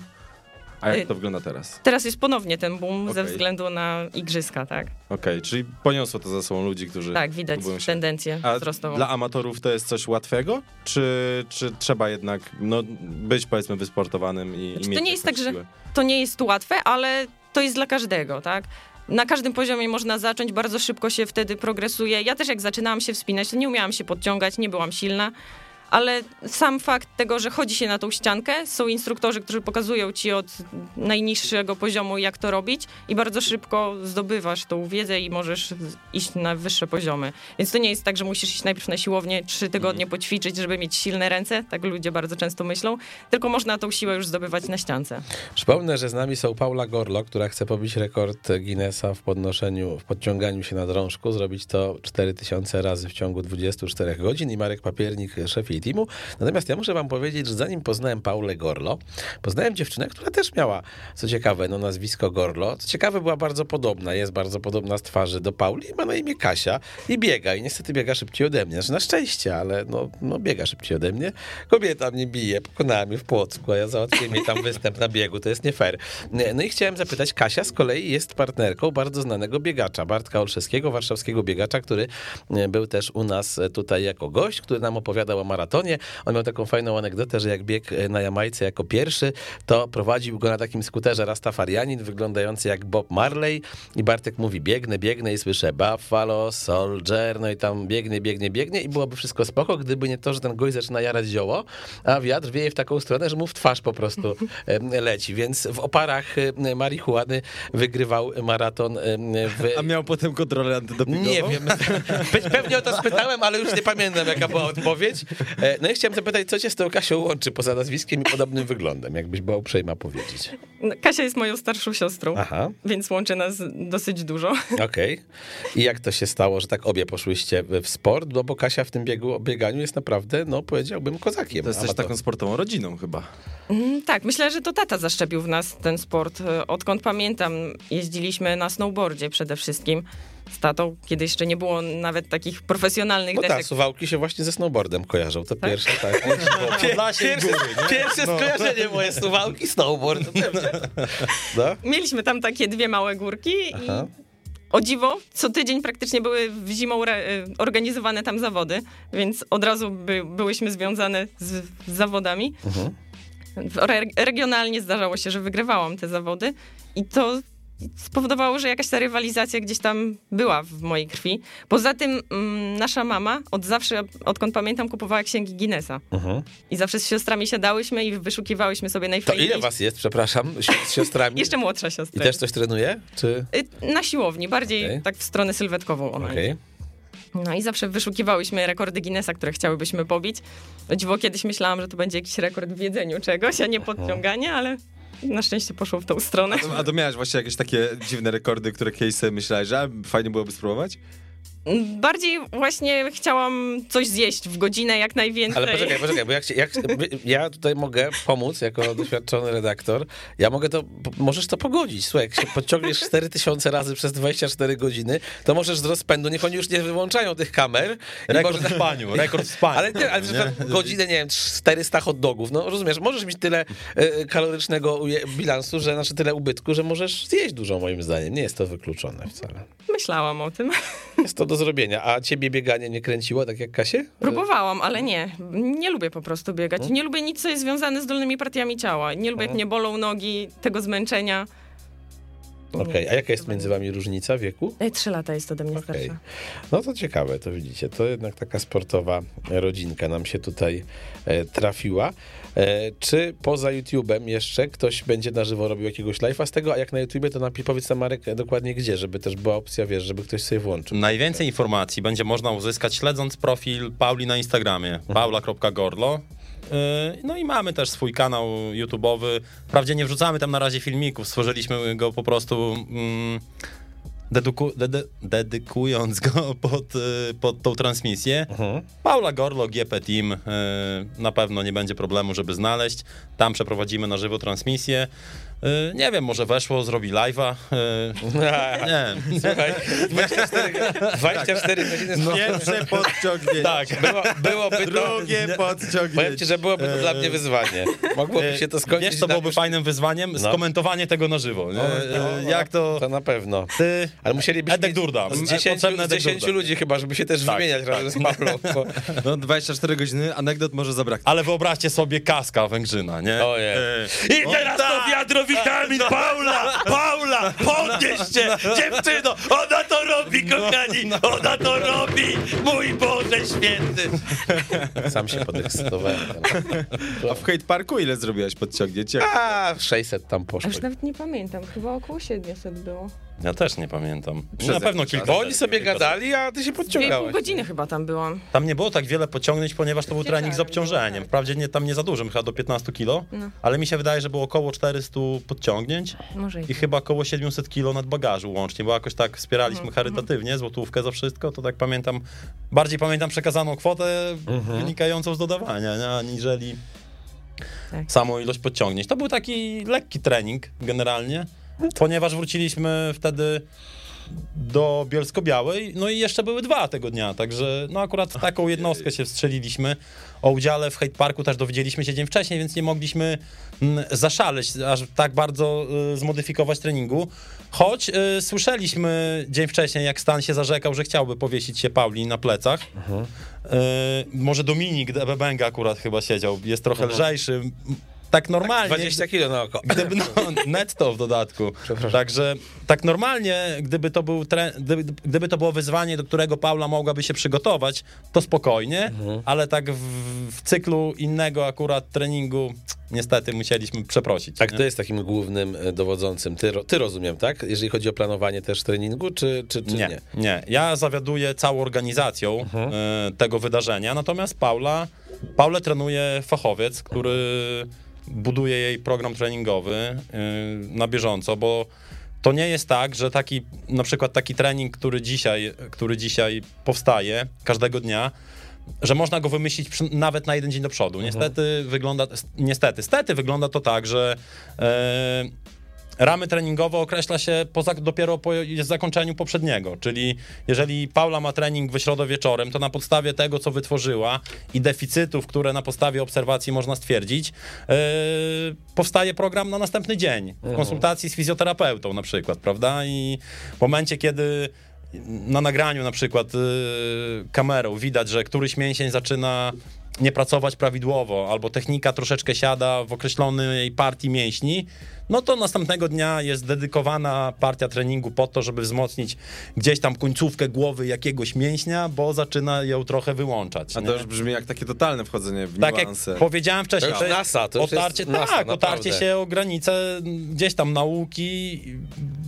A jak Y- to wygląda teraz? Teraz jest ponownie ten boom ze Okej. względu na igrzyska, tak? Okej, czyli poniosło to za sobą ludzi, którzy Tak, widać tendencję A wzrostową. dla amatorów to jest coś łatwego? Czy, czy trzeba jednak no, być powiedzmy wysportowanym i, i Znaczy, mieć to nie jest tak, że siłę? to nie jest łatwe, ale to jest dla każdego, tak? Na każdym poziomie można zacząć, bardzo szybko się wtedy progresuje. Ja też jak zaczynałam się wspinać, to nie umiałam się podciągać, nie byłam silna, ale sam fakt tego, że chodzi się na tą ściankę, są instruktorzy, którzy pokazują ci od najniższego poziomu, jak to robić i bardzo szybko zdobywasz tą wiedzę i możesz iść na wyższe poziomy. Więc to nie jest tak, że musisz iść najpierw na siłownię, trzy tygodnie poćwiczyć, żeby mieć silne ręce, tak ludzie bardzo często myślą, tylko można tą siłę już zdobywać na ściance. Przypomnę, że z nami są Paula Gorlo, która chce pobić rekord Guinnessa w podnoszeniu, w podciąganiu się na drążku, zrobić to 4000 razy w ciągu 24 godzin i Marek Papiernik, szef teamu. Natomiast ja muszę wam powiedzieć, że zanim poznałem Paulę Gorlo, poznałem dziewczynę, która też miała, co ciekawe, no nazwisko Gorlo. Co ciekawe, była bardzo podobna, jest bardzo podobna z twarzy do Pauli i ma na imię Kasia i biega i niestety biega szybciej ode mnie. Znaczy na szczęście, ale no, no biega szybciej ode mnie. Kobieta mnie bije, pokonała mnie w Płocku, a ja załatwiłem jej tam występ na biegu, to jest nie fair. No i chciałem zapytać, Kasia z kolei jest partnerką bardzo znanego biegacza, Bartka Olszewskiego, warszawskiego biegacza, który e, był też u nas tutaj jako gość, który nam opowiadał o maratonie maratonie. On miał taką fajną anegdotę, że jak biegł na Jamajce jako pierwszy, to prowadził go na takim skuterze Rastafarianin, wyglądający jak Bob Marley i Bartek mówi, biegnę, biegnę i słyszę Buffalo, Soldier, no i tam biegnie, biegnie, biegnie i byłoby wszystko spoko, gdyby nie to, że ten gość zaczyna jarać zioło, a wiatr wieje w taką stronę, że mu w twarz po prostu leci, więc w oparach marihuany wygrywał maraton w... A miał potem kontrolę antydopingową? Nie wiem. Pe- Pewnie o to spytałem, ale już nie pamiętam, jaka była odpowiedź. E, No i chciałem zapytać, co cię z tą Kasią łączy poza nazwiskiem i podobnym wyglądem, jakbyś była uprzejma powiedzieć. No, Kasia jest moją starszą siostrą, Aha, więc łączy nas dosyć dużo. okej. I jak to się stało, że tak obie poszłyście w sport? No bo Kasia w tym biegu, bieganiu jest naprawdę, no powiedziałbym, kozakiem. To jesteś taką sportową rodziną chyba. Mm, Tak, myślę, że to tata zaszczepił w nas ten sport. E, Odkąd pamiętam, jeździliśmy na snowboardzie przede wszystkim z tatą, kiedy jeszcze nie było nawet takich profesjonalnych No tak, suwałki się właśnie ze snowboardem kojarzą, to pierwsze, tak. Podlasie i góry, nie? Pierwsze skojarzenie moje suwałki, snowboard. No? Mieliśmy tam takie dwie małe górki Aha. i o dziwo, co tydzień praktycznie były w zimą e, organizowane tam zawody, więc od razu by, byłyśmy związane z, z zawodami. Mhm. Re, regionalnie zdarzało się, że wygrywałam te zawody i to spowodowało, że jakaś ta rywalizacja gdzieś tam była w mojej krwi. Poza tym mm, nasza mama od zawsze, odkąd pamiętam, kupowała księgi Guinnessa. Mhm. I zawsze z siostrami siadałyśmy i wyszukiwałyśmy sobie To najfajniejsze. ile was jest, przepraszam, z siostrami? Jeszcze młodsza I siostra. też coś trenuje? Czy... Y, Na siłowni, bardziej Okej. tak w stronę sylwetkową ona idzie. No i zawsze wyszukiwałyśmy rekordy Guinnessa, które chciałybyśmy pobić. O dziwo kiedyś myślałam, że to będzie jakiś rekord w jedzeniu czegoś, a nie podciąganie, ale na szczęście poszło w tą stronę. A to miałeś właśnie jakieś takie dziwne rekordy, które kiedyś myślałeś, że a, fajnie byłoby spróbować? Bardziej właśnie chciałam coś zjeść w godzinę jak najwięcej. Ale poczekaj, poczekaj, bo jak, jak, ja tutaj mogę pomóc jako doświadczony redaktor. Ja mogę to, możesz to pogodzić. Słuchaj, jak się podciągniesz 4000 razy przez 24 godziny, to możesz z rozpędu, niech oni już nie wyłączają tych kamer. i Rekord może- spaniu, rekord w spaniu. Ale, nie, ale że tam godzinę, nie wiem, 400 hot dogów, no rozumiesz, możesz mieć tyle e, kalorycznego uje- bilansu, że znaczy tyle ubytku, że możesz zjeść dużo moim zdaniem. Nie jest to wykluczone wcale. Myślałam o tym. Jest to do zrobienia. A ciebie bieganie nie kręciło, tak jak Kasię? Próbowałam, ale nie. Nie lubię po prostu biegać. Nie lubię nic, co jest związane z dolnymi partiami ciała. Nie lubię, jak mnie bolą nogi, tego zmęczenia. Okej, a jaka jest między wami różnica wieku? E, Trzy lata jest ode mnie Okej. starsza. No to ciekawe, to widzicie, to jednak taka sportowa rodzinka nam się tutaj e, trafiła. E, czy poza YouTube'em jeszcze ktoś będzie na żywo robił jakiegoś live'a z tego, a jak na YouTubie, to napi- powiedz nam Marek e, dokładnie gdzie, żeby też była opcja, wiesz, żeby ktoś sobie włączył. Najwięcej informacji będzie można uzyskać śledząc profil Pauli na Instagramie, paula.gorlo. Yy, No i mamy też swój kanał YouTube'owy. Wprawdzie nie wrzucamy tam na razie filmików, stworzyliśmy go po prostu mm, deduku, dede, dedykując go pod, y, pod tą transmisję. Mhm. Paula Gorlo, GP Team, yy, na pewno nie będzie problemu, żeby znaleźć. Tam przeprowadzimy na żywo transmisję. Yy, Nie wiem, może weszło, zrobi live'a. Yy, Nie, Słuchaj, 24, 24 godziny z Pierwsze podciągnięcie. tak. było, byłoby to... Drugie Powiem podciągnięcie. ci, że byłoby to dla mnie wyzwanie. Mogłoby się to skończyć... Wiesz, co na- byłoby fajnym wyzwaniem? No. Skomentowanie tego na żywo. Nie? no, Jak to... To na pewno. Ty... Ale musielibyśmy Edek mieć Durda. z E, 10, potrzebny z Edek 10 Durda. ludzi chyba, żeby się też Tak, wymieniać razem z Pawlą. Bo... No 24 godziny, anegdot może zabraknąć. Ale wyobraźcie sobie kaska Węgrzyna, nie? Ojej. E, I teraz to wiadro witamin, Paula! Paula! Podnieś się! Dziewczyno! Ona to robi, kochani! Ona to robi! Mój Boże święty! Sam się podekscytowałem. A w Hate Parku ile zrobiłaś podciągnięć? A, 600 tam A poszło. już nawet nie pamiętam, chyba około 700 było. Ja też nie pamiętam. Przez Na pewno kilka. Bo oni sobie gadali, a ty się Dwie i pół podciągałeś. godziny chyba tam byłam. Tam nie było tak wiele pociągnięć, ponieważ to był trening z obciążeniem. było, tak. Wprawdzie nie, tam nie za dużym, chyba do 15 kilo, No. ale mi się wydaje, że było około 400 podciągnięć Może i i chyba około 700 kilo nadbagażu łącznie, bo jakoś tak wspieraliśmy Mhm, charytatywnie, złotówkę za wszystko, to tak pamiętam, bardziej pamiętam przekazaną kwotę wynikającą z dodawania, nie, aniżeli Tak. samą ilość podciągnięć. To był taki lekki trening generalnie, ponieważ wróciliśmy wtedy do Bielsko-Białej, no i jeszcze były dwa tego dnia, także no akurat w taką jednostkę się wstrzeliliśmy. O udziale w Hate Parku też dowiedzieliśmy się dzień wcześniej, więc nie mogliśmy mm, zaszaleć, aż tak bardzo y, zmodyfikować treningu. Choć y, słyszeliśmy dzień wcześniej, jak Stan się zarzekał, że chciałby powiesić się Pauli na plecach. Y, może Dominik Bebenga akurat chyba siedział, jest trochę lżejszy. Tak normalnie. 20 kilo na oko. Gdyby, no, netto w dodatku. Także tak normalnie, gdyby to, był tre, gdyby, gdyby to było wyzwanie, do którego Paula mogłaby się przygotować, to spokojnie, ale tak w, w cyklu innego akurat treningu niestety musieliśmy przeprosić. Tak, nie? to jest takim głównym e, dowodzącym. Ty, ty rozumiem, tak? Jeżeli chodzi o planowanie też treningu, czy, czy, czy nie? nie, nie. Ja zawiaduję całą organizacją e, tego wydarzenia, natomiast Paula, Paulę trenuje fachowiec, który buduje jej program treningowy e, na bieżąco, bo to nie jest tak, że taki, na przykład taki trening, który dzisiaj, który dzisiaj powstaje każdego dnia, że można go wymyślić przy, nawet na jeden dzień do przodu. Niestety wygląda, niestety, stety wygląda to tak, że e, ramy treningowe określa się dopiero po zakończeniu poprzedniego, czyli jeżeli Paula ma trening we środę wieczorem, to na podstawie tego, co wytworzyła i deficytów, które na podstawie obserwacji można stwierdzić, e, powstaje program na następny dzień, w konsultacji z fizjoterapeutą na przykład, prawda? I w momencie, kiedy na nagraniu na przykład y, kamerą widać, że któryś mięsień zaczyna nie pracować prawidłowo, albo technika troszeczkę siada w określonej partii mięśni, no to następnego dnia jest dedykowana partia treningu po to, żeby wzmocnić gdzieś tam końcówkę głowy jakiegoś mięśnia, bo zaczyna ją trochę wyłączać. A nie? to już brzmi jak takie totalne wchodzenie w tak jak niuanse. powiedziałem wcześniej, To NASA, to już jest otarcie, NASA, tak, naprawdę. otarcie się o granicę gdzieś tam nauki,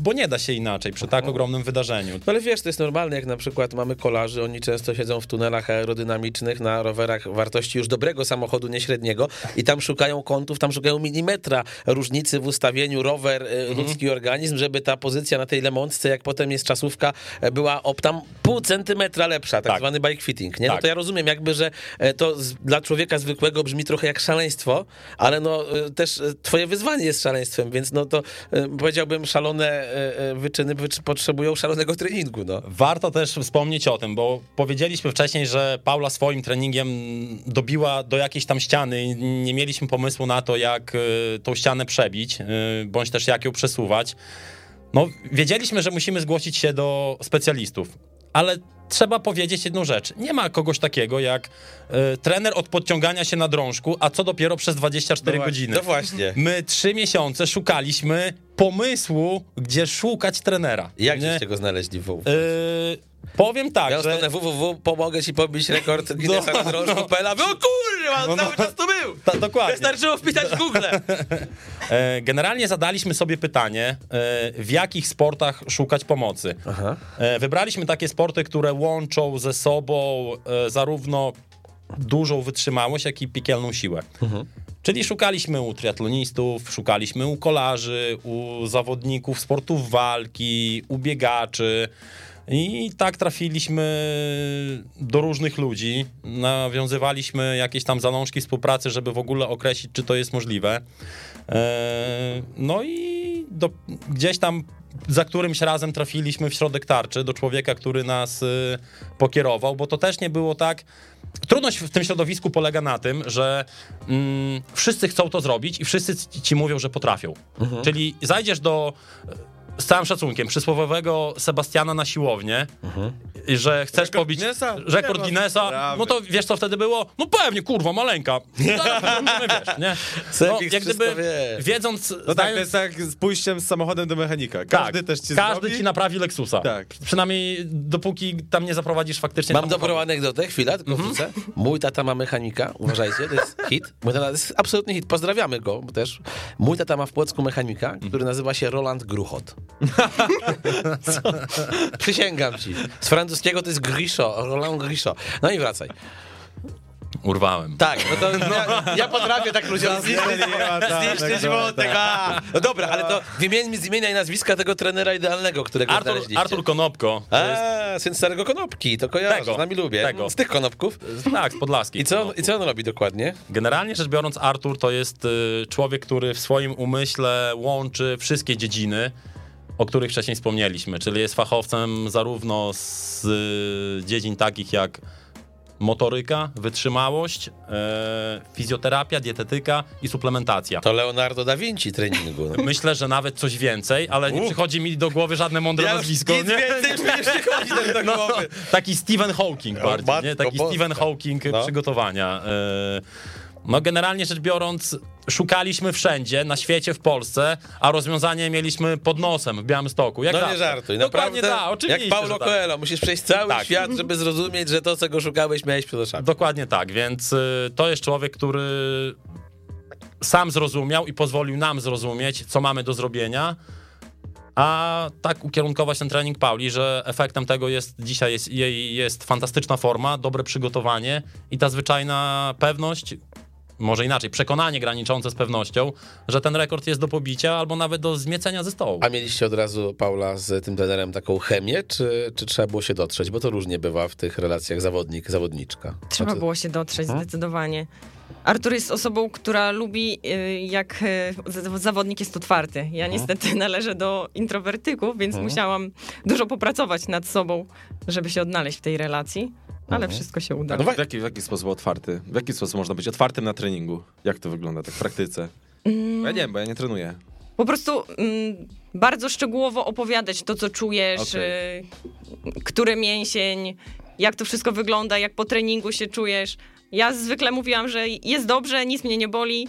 bo nie da się inaczej przy tak ogromnym wydarzeniu. No ale wiesz, to jest normalne, jak na przykład mamy kolarzy, oni często siedzą w tunelach aerodynamicznych na rowerach wartości już dobrego samochodu, nie średniego i tam szukają kątów, tam szukają milimetra różnicy w ustawieniu rower, e, Mhm. ludzki organizm, żeby ta pozycja na tej lemątce, jak potem jest czasówka, e, była o tam pół centymetra lepsza, tak, Tak. zwany bike fitting, nie? No Tak. to ja rozumiem jakby, że e, to z, dla człowieka zwykłego brzmi trochę jak szaleństwo, ale no też twoje wyzwanie jest szaleństwem, więc no to powiedziałbym szalone wyczyny wycz- potrzebują szalonego treningu, no. Warto też wspomnieć o tym, bo powiedzieliśmy wcześniej, że Paula swoim treningiem dobiła do jakiejś tam ściany. i Nie mieliśmy pomysłu na to, jak tą ścianę przebić, bądź też jak ją przesuwać. No, wiedzieliśmy, że musimy zgłosić się do specjalistów, ale trzeba powiedzieć jedną rzecz. Nie ma kogoś takiego jak y, trener od podciągania się na drążku, a co dopiero przez 24 godziny. No właśnie. My trzy miesiące szukaliśmy pomysłu, gdzie szukać trenera. Jak Nie? żeście go znaleźli w Yy, powiem tak, Ja że... stronę www, pomogę ci pobić rekord Guinnessa No, na drążku PL. O kurwa, No, cały no. czas tu był! Ta, dokładnie. Wystarczyło wpisać w Google. E, Generalnie zadaliśmy sobie pytanie, e, w jakich sportach szukać pomocy. E, Wybraliśmy takie sporty, które łączą ze sobą zarówno dużą wytrzymałość, jak i piekielną siłę. Czyli szukaliśmy u triatlonistów, szukaliśmy u kolarzy, u zawodników sportów walki, u biegaczy. I tak trafiliśmy do różnych ludzi, nawiązywaliśmy jakieś tam zalążki współpracy, żeby w ogóle określić, czy to jest możliwe. Eee, No i do, gdzieś tam za którymś razem trafiliśmy w środek tarczy do człowieka, który nas y, pokierował, bo to też nie było tak. Trudność w tym środowisku polega na tym, że mm, wszyscy chcą to zrobić i wszyscy ci- ci mówią, że potrafią. Czyli zajdziesz do z całym szacunkiem, przysłowiowego Sebastiana na siłownię, i że chcesz Rekord pobić Guinnessa? rekord ma Guinnessa, no to wiesz co wtedy było? No pewnie, kurwa, maleńka. Wiesz, nie? No, jak gdyby wie. wiedząc, No tak, to jest jak z pójściem z samochodem do mechanika. Każdy tak, też ci każdy zrobi. ci naprawi Lexusa. Tak. Przynajmniej dopóki tam nie zaprowadzisz faktycznie Mam dobrą anegdotę, chwilę, tylko wrócę. Mój tata ma mechanika, uważajcie, to jest hit. Mój tata to jest absolutny hit, pozdrawiamy go bo też. Mój tata ma w Płocku mechanika, który nazywa się Roland Gruchot. Co? Przysięgam ci. Z francuskiego to jest Grisho, Roland Grisho. No i wracaj. Urwałem. Tak, no to ja, ja potrafię tak ludziom zniszczyć, zniszczyć wątek. a. No dobra, ale to wymieńmy z imienia i nazwiska tego trenera idealnego, którego Artur, znaleźliście. Artur Konopko. to jest- A, syn starego konopki, to kojarzę, Tego, z nami lubię. tego. Z tych konopków. Tak, z Podlaskiej. I co, I co on robi dokładnie? Generalnie rzecz biorąc, Artur to jest y, człowiek, który w swoim umyśle łączy wszystkie dziedziny. O których wcześniej wspomnieliśmy, czyli jest fachowcem zarówno z y, dziedzin takich jak motoryka, wytrzymałość, e, fizjoterapia, dietetyka i suplementacja. To Leonardo da Vinci treningu. No. Myślę, że nawet coś więcej, ale nie przychodzi mi do głowy żadne mądre nazwisko. nic więcej już mi nie przychodzi do No, głowy. taki Stephen Hawking bardziej, nie? Taki. Stephen Hawking No. przygotowania. E, No generalnie rzecz biorąc, szukaliśmy wszędzie, na świecie, w Polsce, a rozwiązanie mieliśmy pod nosem w Białymstoku. Jak No nie zawsze. żartuj, Dokładnie naprawdę. tak, oczywiście. jak Paulo tak. Coelho, musisz przejść cały Tak. świat, żeby zrozumieć, że to, co go szukałeś, miałeś przed oczami. Dokładnie tak, więc y, to jest człowiek, który sam zrozumiał i pozwolił nam zrozumieć, co mamy do zrobienia, a tak ukierunkować ten trening Pauli, że efektem tego jest dzisiaj jest, jej jest fantastyczna forma, dobre przygotowanie i ta zwyczajna pewność, może inaczej, przekonanie graniczące z pewnością, że ten rekord jest do pobicia albo nawet do zmiecenia ze stołu. A mieliście od razu, Paula, z tym trenerem taką chemię, czy, czy trzeba było się dotrzeć? Bo to różnie bywa w tych relacjach zawodnik-zawodniczka. Trzeba Znaczy- było się dotrzeć Hmm? zdecydowanie. Artur jest osobą, która lubi, y, jak y, zawodnik jest otwarty. Ja Hmm? niestety należę do introwertyków, więc musiałam dużo popracować nad sobą, żeby się odnaleźć w tej relacji, ale wszystko się udało. No W jaki, w jaki sposób otwarty? W jaki sposób można być otwartym na treningu? Jak to wygląda tak w praktyce? Ja nie wiem, bo ja nie trenuję. Po prostu mm, bardzo szczegółowo opowiadać to, co czujesz, Okej. y, który mięsień, jak to wszystko wygląda, jak po treningu się czujesz. Ja zwykle mówiłam, że jest dobrze, nic mnie nie boli.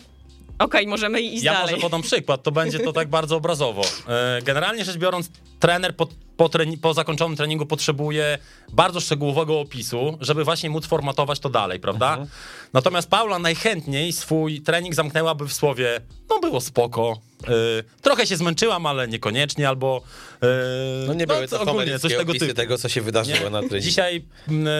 Okej, możemy iść Ja dalej. może podam przykład, to będzie to tak bardzo obrazowo. E, Generalnie rzecz biorąc, trener po, po, po zakończonym treningu potrzebuje bardzo szczegółowego opisu, żeby właśnie móc formatować to dalej, prawda? Natomiast Paula najchętniej swój trening zamknęłaby w słowie, no było spoko, e, trochę się zmęczyłam, ale niekoniecznie, albo e, No nie były to ogólnie coś tego typu. tego, co się wydarzyło Nie? na treningu. Dzisiaj m, e,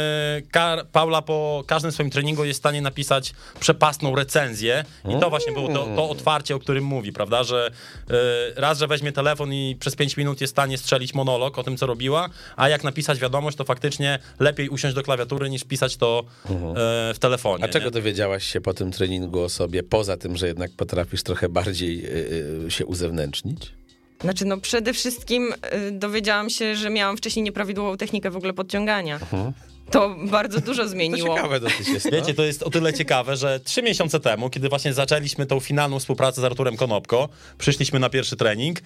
Kar- Paula po każdym swoim treningu jest w stanie napisać przepastną recenzję i to właśnie było to, to otwarcie, o którym mówi, prawda, że e, raz, że weźmie telefon i przez 5 minut jest w stanie strzelić monolog o tym, co robiła, a jak napisać wiadomość, to faktycznie lepiej usiąść do klawiatury niż pisać to e, w telefonie. A czego nie? dowiedziałaś się po tym treningu o sobie, poza tym, że jednak potrafisz trochę bardziej y, y, się uzewnętrznić? Znaczy, no przede wszystkim y, dowiedziałam się, że miałam wcześniej nieprawidłową technikę w ogóle podciągania. To bardzo dużo To zmieniło. ciekawe dosyć jest. no. Wiecie, to jest o tyle ciekawe, że trzy miesiące temu, kiedy właśnie zaczęliśmy tą finalną współpracę z Arturem Konopko, przyszliśmy na pierwszy trening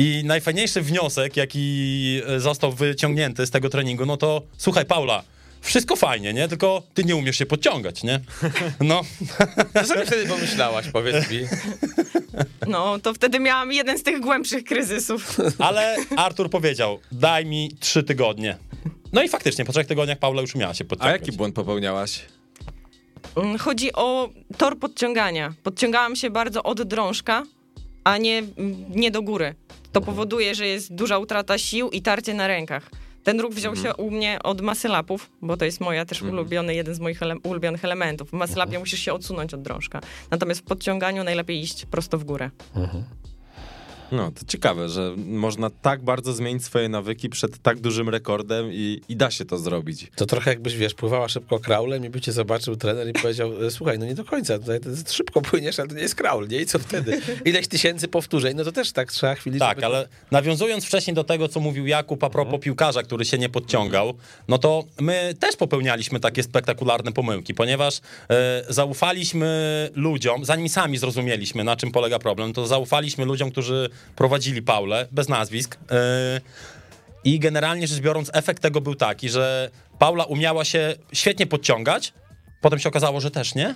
i najfajniejszy wniosek, jaki e, został wyciągnięty z tego treningu, no to słuchaj Paula, wszystko fajnie, nie? Tylko ty nie umiesz się podciągać, nie? No, Co sobie wtedy pomyślałaś, powiedz mi? No, to wtedy miałam jeden z tych głębszych kryzysów. ale Artur powiedział, daj mi trzy tygodnie. No i faktycznie, po trzech tygodniach Paula już umiała się A podciągać. jaki błąd popełniałaś? Mm, Chodzi o tor podciągania. Podciągałam się bardzo od drążka, a nie, nie do góry. To powoduje, że jest duża utrata sił i tarcie na rękach. Ten ruch wziął się u mnie od masylapów, bo to jest moja też ulubiony, jeden z moich ele ulubionych elementów. W masylapie musisz się odsunąć od drążka. Natomiast w podciąganiu najlepiej iść prosto w górę. No, to ciekawe, że można tak bardzo zmienić swoje nawyki przed tak dużym rekordem i, i da się to zrobić. To trochę jakbyś, wiesz, pływała szybko kraulem i by cię zobaczył trener i powiedział, "E, słuchaj, no nie do końca, tutaj szybko płyniesz, ale to nie jest kraul, nie? I co wtedy? Ileś tysięcy powtórzeń, no to też tak trzeba chwili... Tak, żeby- ale nawiązując wcześniej do tego, co mówił Jakub a propos piłkarza, który się nie podciągał, no to my też popełnialiśmy takie spektakularne pomyłki, ponieważ e, zaufaliśmy ludziom, zanim sami zrozumieliśmy, na czym polega problem, to zaufaliśmy ludziom, którzy prowadzili Paulę, bez nazwisk. E, I generalnie rzecz biorąc, efekt tego był taki, że Paula umiała się świetnie podciągać, potem się okazało, że też nie.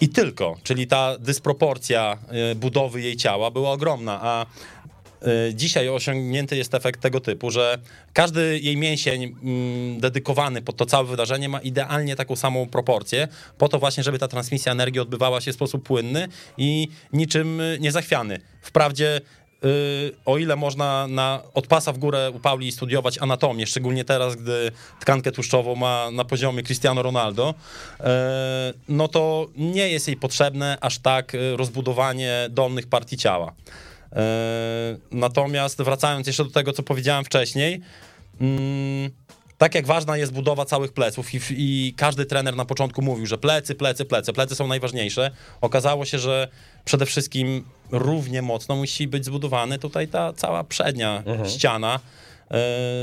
I tylko, czyli ta dysproporcja y, budowy jej ciała była ogromna, a dzisiaj osiągnięty jest efekt tego typu, że każdy jej mięsień mm, dedykowany pod to całe wydarzenie ma idealnie taką samą proporcję, po to właśnie, żeby ta transmisja energii odbywała się w sposób płynny i niczym y, niezachwiany. Wprawdzie y, o ile można na, od pasa w górę u Pauli studiować anatomię, szczególnie teraz, gdy tkankę tłuszczową ma na poziomie Cristiano Ronaldo, no to nie jest jej potrzebne aż tak rozbudowanie dolnych partii ciała. E, Natomiast wracając jeszcze do tego, co powiedziałem wcześniej, mm, tak jak ważna jest budowa całych pleców i, i każdy trener na początku mówił, że plecy, plecy, plecy, plecy są najważniejsze, okazało się, że przede wszystkim równie mocno musi być zbudowany tutaj ta cała przednia ściana e,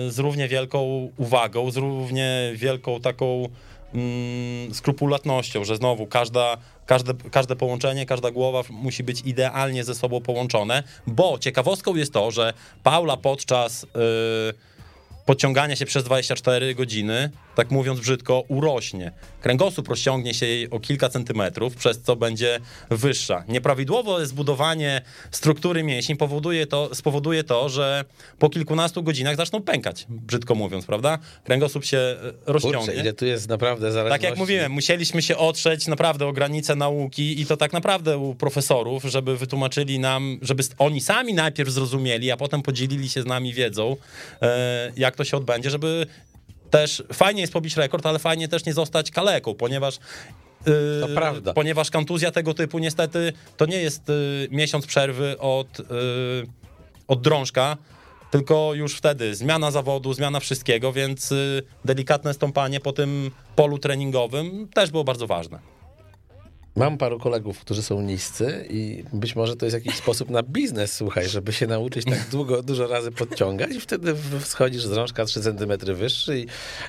z równie wielką uwagą, z równie wielką taką mm, skrupulatnością, że znowu każda, każde, każde połączenie, każda głowa musi być idealnie ze sobą połączone, bo ciekawostką jest to, że Paula podczas... Yy, podciągania się przez 24 godziny, tak mówiąc brzydko, urośnie. Kręgosłup rozciągnie się jej o kilka centymetrów, przez co będzie wyższa. Nieprawidłowe zbudowanie struktury mięśni powoduje to, spowoduje to, że po kilkunastu godzinach zaczną pękać, brzydko mówiąc, prawda? Kręgosłup się e, rozciągnie. Kurczę, ile tu jest naprawdę zależności. Tak jak mówiłem, musieliśmy się otrzeć naprawdę o granice nauki i to tak naprawdę u profesorów, żeby wytłumaczyli nam, żeby oni sami najpierw zrozumieli, a potem podzielili się z nami wiedzą, e, jak to się odbędzie, żeby też fajnie jest pobić rekord, ale fajnie też nie zostać kaleką, ponieważ yy, To prawda. Ponieważ kontuzja tego typu niestety to nie jest yy, miesiąc przerwy od, yy, od drążka, tylko już wtedy zmiana zawodu, zmiana wszystkiego, więc yy, delikatne stąpanie po tym polu treningowym też było bardzo ważne. Mam paru kolegów, którzy są niscy i być może to jest jakiś sposób na biznes, słuchaj, żeby się nauczyć tak długo, dużo razy podciągać i wtedy schodzisz z rączka 3 cm wyższy i,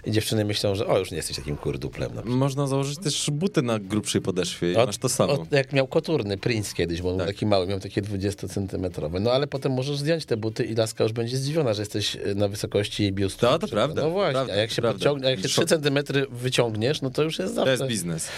i dziewczyny myślą, że o, już nie jesteś takim kurduplem. Przykład. Można założyć też buty na grubszej podeszwie i masz to samo. Od, jak miał koturny Prince kiedyś, bo on był Tak. taki mały, miał takie 20-centymetrowe. No ale potem możesz zdjąć te buty i laska już będzie zdziwiona, że jesteś e, na wysokości jej biustu. To- to prawda, No właśnie, prawda, a jak się, prawda. podciągnie, a jak się 3 Szok. centymetry wyciągniesz, no to już jest To zawsze. jest biznes.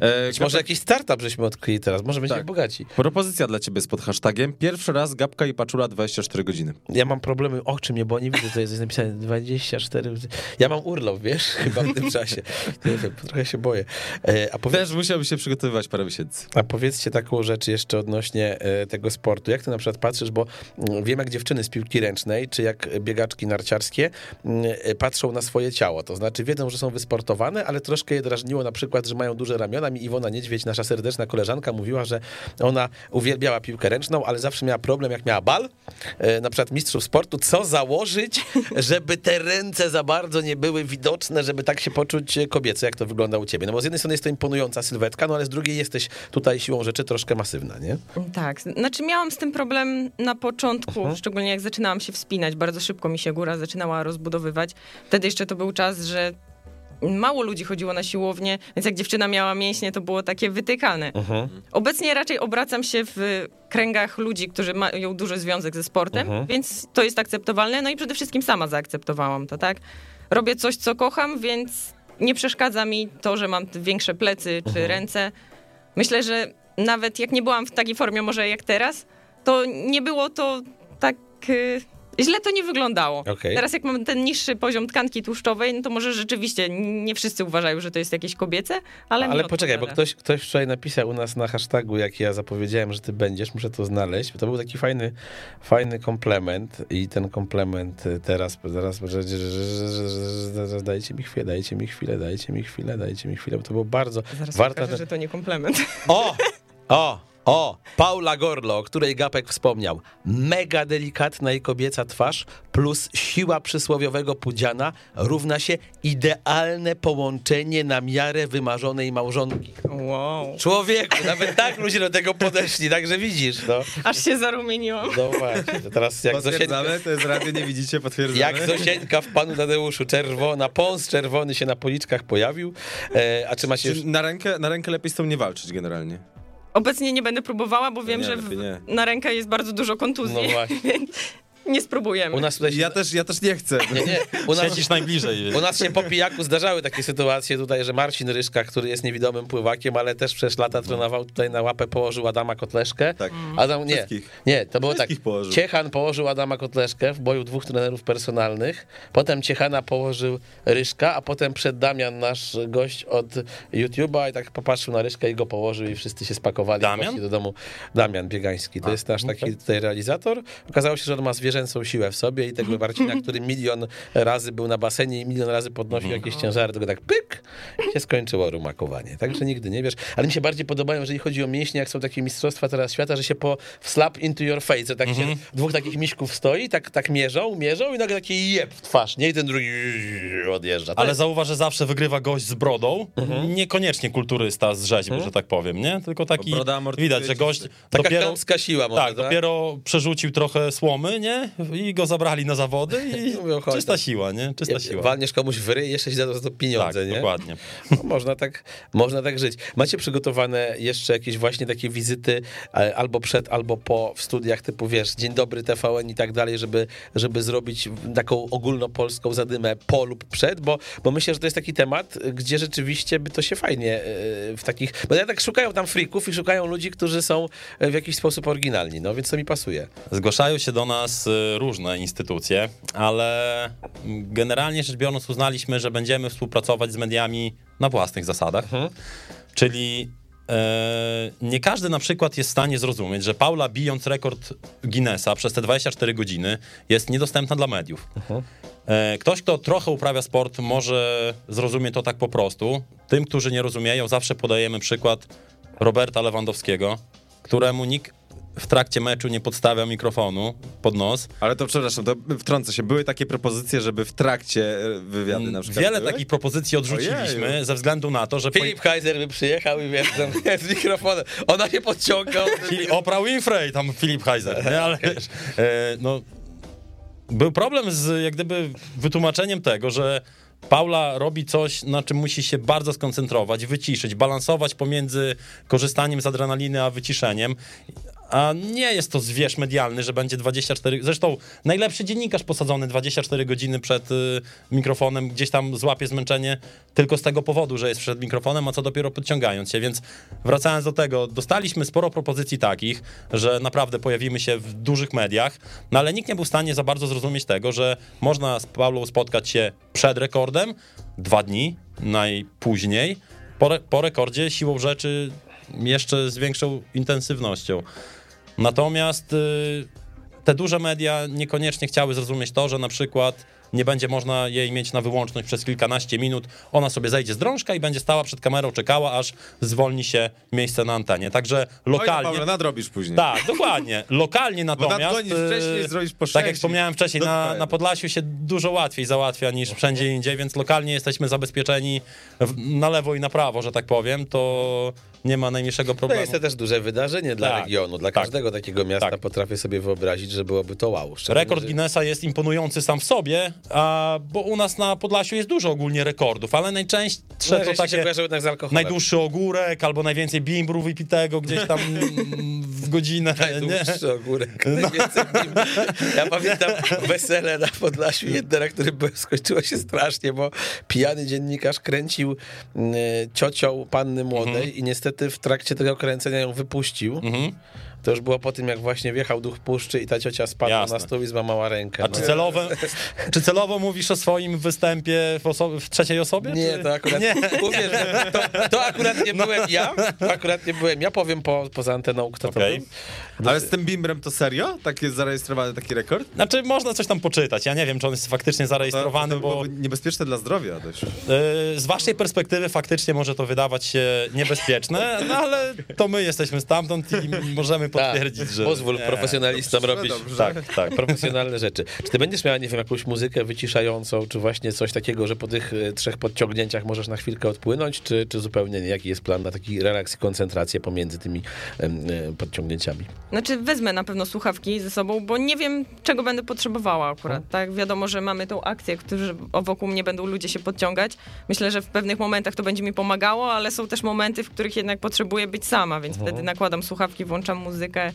E, Być może jakiś startup żeśmy odkryli teraz, może będziemy Tak. bogaci. Propozycja dla ciebie z pod hashtagiem. Pierwszy raz Gabka i Paczula 24 godziny. Ja mam problemy, oczy mnie, bo nie widzę, to jest napisane 24. Ja mam urlop, wiesz, chyba w tym czasie. Nie wiem, trochę się boję. E, A, powie, Też musiałby się przygotowywać parę miesięcy. a powiedzcie taką rzecz jeszcze odnośnie e, tego sportu. Jak ty na przykład patrzysz, bo mm, wiem jak dziewczyny z piłki ręcznej, czy jak biegaczki narciarskie mm, e, patrzą na swoje ciało. To znaczy wiedzą, że są wysportowane, ale troszkę je drażniło na przykład, że mają duże ramiona. Mi Iwona Niedźwiedź, nasza serdeczna koleżanka, mówiła, że ona uwielbiała piłkę ręczną, ale zawsze miała problem, jak miała bal, e, na przykład mistrzów sportu, co założyć, żeby te ręce za bardzo nie były widoczne, żeby tak się poczuć e, kobieco, jak to wygląda u ciebie. No bo z jednej strony jest to imponująca sylwetka, no ale z drugiej jesteś tutaj siłą rzeczy troszkę masywna, nie? Tak, znaczy miałam z tym problem na początku, szczególnie jak zaczynałam się wspinać, bardzo szybko mi się góra zaczynała rozbudowywać. Wtedy jeszcze to był czas, że mało ludzi chodziło na siłownię, więc jak dziewczyna miała mięśnie, to było takie wytykane. Obecnie raczej obracam się w kręgach ludzi, którzy mają duży związek ze sportem, więc to jest akceptowalne, no i przede wszystkim sama zaakceptowałam to, tak? Robię coś, co kocham, więc nie przeszkadza mi to, że mam większe plecy czy ręce. Myślę, że nawet jak nie byłam w takiej formie może jak teraz, to nie było to tak... y, Źle to nie wyglądało. Okej. Teraz jak mam ten niższy poziom tkanki tłuszczowej, no to może rzeczywiście nie wszyscy uważają, że to jest jakieś kobiece, ale Ale poczekaj, bo ktoś, ktoś wczoraj napisał u nas na hashtagu, jak ja zapowiedziałem, że ty będziesz, muszę to znaleźć. To był taki fajny, fajny komplement i ten komplement y, teraz, zaraz, dajcie mi chwilę, dajcie mi chwilę, dajcie mi chwilę, dajcie mi chwilę, bo to było bardzo Zaraz warta... pokażę, że to nie komplement. O! O! O! Paula Gorlo, o której Gapek wspomniał. Mega delikatna i kobieca twarz plus siła przysłowiowego pudziana równa się idealne połączenie na miarę wymarzonej małżonki. Wow. Człowieku, nawet tak ludzie do tego podeszli, także widzisz, no. Aż się zarumieniłam. No właśnie, to teraz jak Zosieńka, Potwierdzamy, to jest radio, nie widzicie, potwierdzamy. jak Zosieńka w Panu Tadeuszu, czerwona, pąs czerwony się na policzkach pojawił. E, a czy już... Czy na rękę, na rękę lepiej z tą nie walczyć generalnie. Obecnie nie będę próbowała, bo wiem, nie, że w, na rękę jest bardzo dużo kontuzji, No właśnie. nie spróbujemy. U nas tutaj się... Ja też, ja też nie chcę. Nie, nie, u nas... Siedzisz najbliżej. U nas się po pijaku zdarzały takie sytuacje tutaj, że Marcin Ryszka, który jest niewidomym pływakiem, ale też przez lata trenował tutaj na łapę, położył Adama Kotleszkę. Tak. Adam, nie, Wszystkich. nie, to było tak. Wszystkich położył. Ciechan położył Adama Kotleszkę w boju dwóch trenerów personalnych, potem Ciechana położył Ryszka, a potem przed Damian, nasz gość od YouTube'a i tak popatrzył na Ryszkę i go położył i wszyscy się spakowali Damian? do domu. Damian Biegański, to jest nasz taki tutaj realizator. Okazało się, że on ma zwierzę zwierzęcą siłę w sobie i tego Marcina, który milion razy był na basenie i milion razy podnosił jakieś ciężary, tylko tak pyk i się skończyło rumakowanie. Także nigdy nie wiesz. Ale mi się bardziej podobają, jeżeli chodzi o mięśnie, jak są takie mistrzostwa teraz świata, że się po slap into your face, że tak się dwóch takich miśków stoi, tak, tak mierzą, mierzą i nagle taki jeb w twarz, nie? I ten drugi odjeżdża. To Ale zauważ, że zawsze wygrywa gość z brodą, niekoniecznie kulturysta z rzeźby, że tak powiem, nie? Tylko taki, widać, że gość Taka dopiero, siła może, tak, dopiero przerzucił trochę słomy, nie? I go zabrali na zawody i Mówią, czysta tam. siła, nie? Czysta siła. Walniesz komuś w ryj, jeszcze ci za to, to Tak, pieniądze, nie? dokładnie. No, można, tak, można tak żyć. Macie przygotowane jeszcze jakieś właśnie takie wizyty e, albo przed, albo po w studiach typu, wiesz, Dzień Dobry TVN i tak dalej, żeby, żeby zrobić taką ogólnopolską zadymę po lub przed, bo, bo myślę, że to jest taki temat, gdzie rzeczywiście by to się fajnie e, w takich... Bo ja tak szukają tam frików i szukają ludzi, którzy są w jakiś sposób oryginalni, no więc to mi pasuje. Zgłaszają się do nas y, różne instytucje, ale generalnie rzecz biorąc uznaliśmy, że będziemy współpracować z mediami na własnych zasadach. Czyli e, nie każdy na przykład jest w stanie zrozumieć, że Paula bijąc rekord Guinnessa przez te 24 godziny jest niedostępna dla mediów. E, Ktoś, kto trochę uprawia sport, może zrozumie to tak po prostu. Tym, którzy nie rozumieją, zawsze podajemy przykład Roberta Lewandowskiego, któremu nikt w trakcie meczu nie podstawia mikrofonu pod nos. Ale to przepraszam, to wtrącę się. Były takie propozycje, żeby w trakcie e, wywiady na przykład Wiele były? takich propozycji odrzuciliśmy Ojeju. ze względu na to, że... po- Filip Kaiser by przyjechał i wiesz, tam, z mikrofonem, ona się podciąga. on- Fili- Oprah Winfrey, tam Filip Heiser, nie? Ale wiesz, e, no, był problem z jak gdyby wytłumaczeniem tego, że Paula robi coś, na czym musi się bardzo skoncentrować, wyciszyć, balansować pomiędzy korzystaniem z adrenaliny a wyciszeniem. A nie jest to zwierz medialny, że będzie 24. Zresztą najlepszy dziennikarz posadzony 24 godziny przed y, mikrofonem, gdzieś tam złapie zmęczenie tylko z tego powodu, że jest przed mikrofonem, a co dopiero podciągając się. Więc wracając do tego, dostaliśmy sporo propozycji takich, że naprawdę pojawimy się w dużych mediach, no ale nikt nie był w stanie za bardzo zrozumieć tego, że można z Paulą spotkać się przed rekordem, dwa dni najpóźniej, po, re- po rekordzie siłą rzeczy jeszcze z większą intensywnością. Natomiast y, te duże media niekoniecznie chciały zrozumieć to, że na przykład nie będzie można jej mieć na wyłączność przez kilkanaście minut. Ona sobie zejdzie z drążka i będzie stała przed kamerą, czekała, aż zwolni się miejsce na antenie. Także Oj, lokalnie. Paweł, nadrobisz później. Tak, dokładnie. Lokalnie natomiast. y, wcześniej, zrobisz po Tak jak wspomniałem wcześniej, na, na Podlasiu się dużo łatwiej załatwia niż wszędzie indziej, więc lokalnie jesteśmy zabezpieczeni na lewo i na prawo, że tak powiem. To nie ma najmniejszego To problemu. jest to też duże wydarzenie dla Tak, regionu, dla tak. każdego takiego miasta. Tak. Potrafię sobie wyobrazić, że byłoby to wow. Rekord że- Guinnessa jest imponujący sam w sobie, a, bo u nas na Podlasiu jest dużo ogólnie rekordów, ale najczęstsze No, to takie najdłuższy ogórek albo najwięcej bimbru wypitego gdzieś tam w godzinę. Nie? Najdłuższy ogórek. Najwięcej nim. Ja pamiętam wesele na Podlasiu jedne, które skończyło się strasznie, bo pijany dziennikarz kręcił mm, ciocią panny młodej Mhm. i niestety w trakcie tego kręcenia ją wypuścił. To już było po tym, jak właśnie wjechał duch puszczy i ta ciocia spadła Jasne. na stół i złamała rękę. A no. czy celowo, czy celowo mówisz o swoim występie w, oso- w trzeciej osobie? Nie, czy... to akurat, Nie. Uwierz, to, to akurat nie byłem ja, to akurat nie byłem ja, powiem po, poza anteną, kto Okej. to był. Ale z tym bimbrem to serio? Tak jest zarejestrowany taki rekord? Znaczy, można coś tam poczytać. Ja nie wiem, czy on jest faktycznie zarejestrowany, to, to bo byłoby niebezpieczne dla zdrowia dość. y, z waszej perspektywy faktycznie może to wydawać się niebezpieczne, no ale to my jesteśmy stamtąd i możemy potwierdzić, że... Pozwól nie. profesjonalistom dobrze, robić dobrze. Tak, tak. profesjonalne rzeczy. Czy ty będziesz miała, nie wiem, jakąś muzykę wyciszającą, czy właśnie coś takiego, że po tych e, trzech podciągnięciach możesz na chwilkę odpłynąć, czy, czy zupełnie nie? Jaki jest plan na taki relaks i koncentrację pomiędzy tymi e, podciągnięciami? Znaczy wezmę na pewno słuchawki ze sobą, bo nie wiem, czego będę potrzebowała akurat, tak? Wiadomo, że mamy tą akcję, którzy wokół mnie będą ludzie się podciągać. Myślę, że w pewnych momentach to będzie mi pomagało, ale są też momenty, w których jednak potrzebuję być sama, więc wtedy nakładam słuchawki, włączam muzykę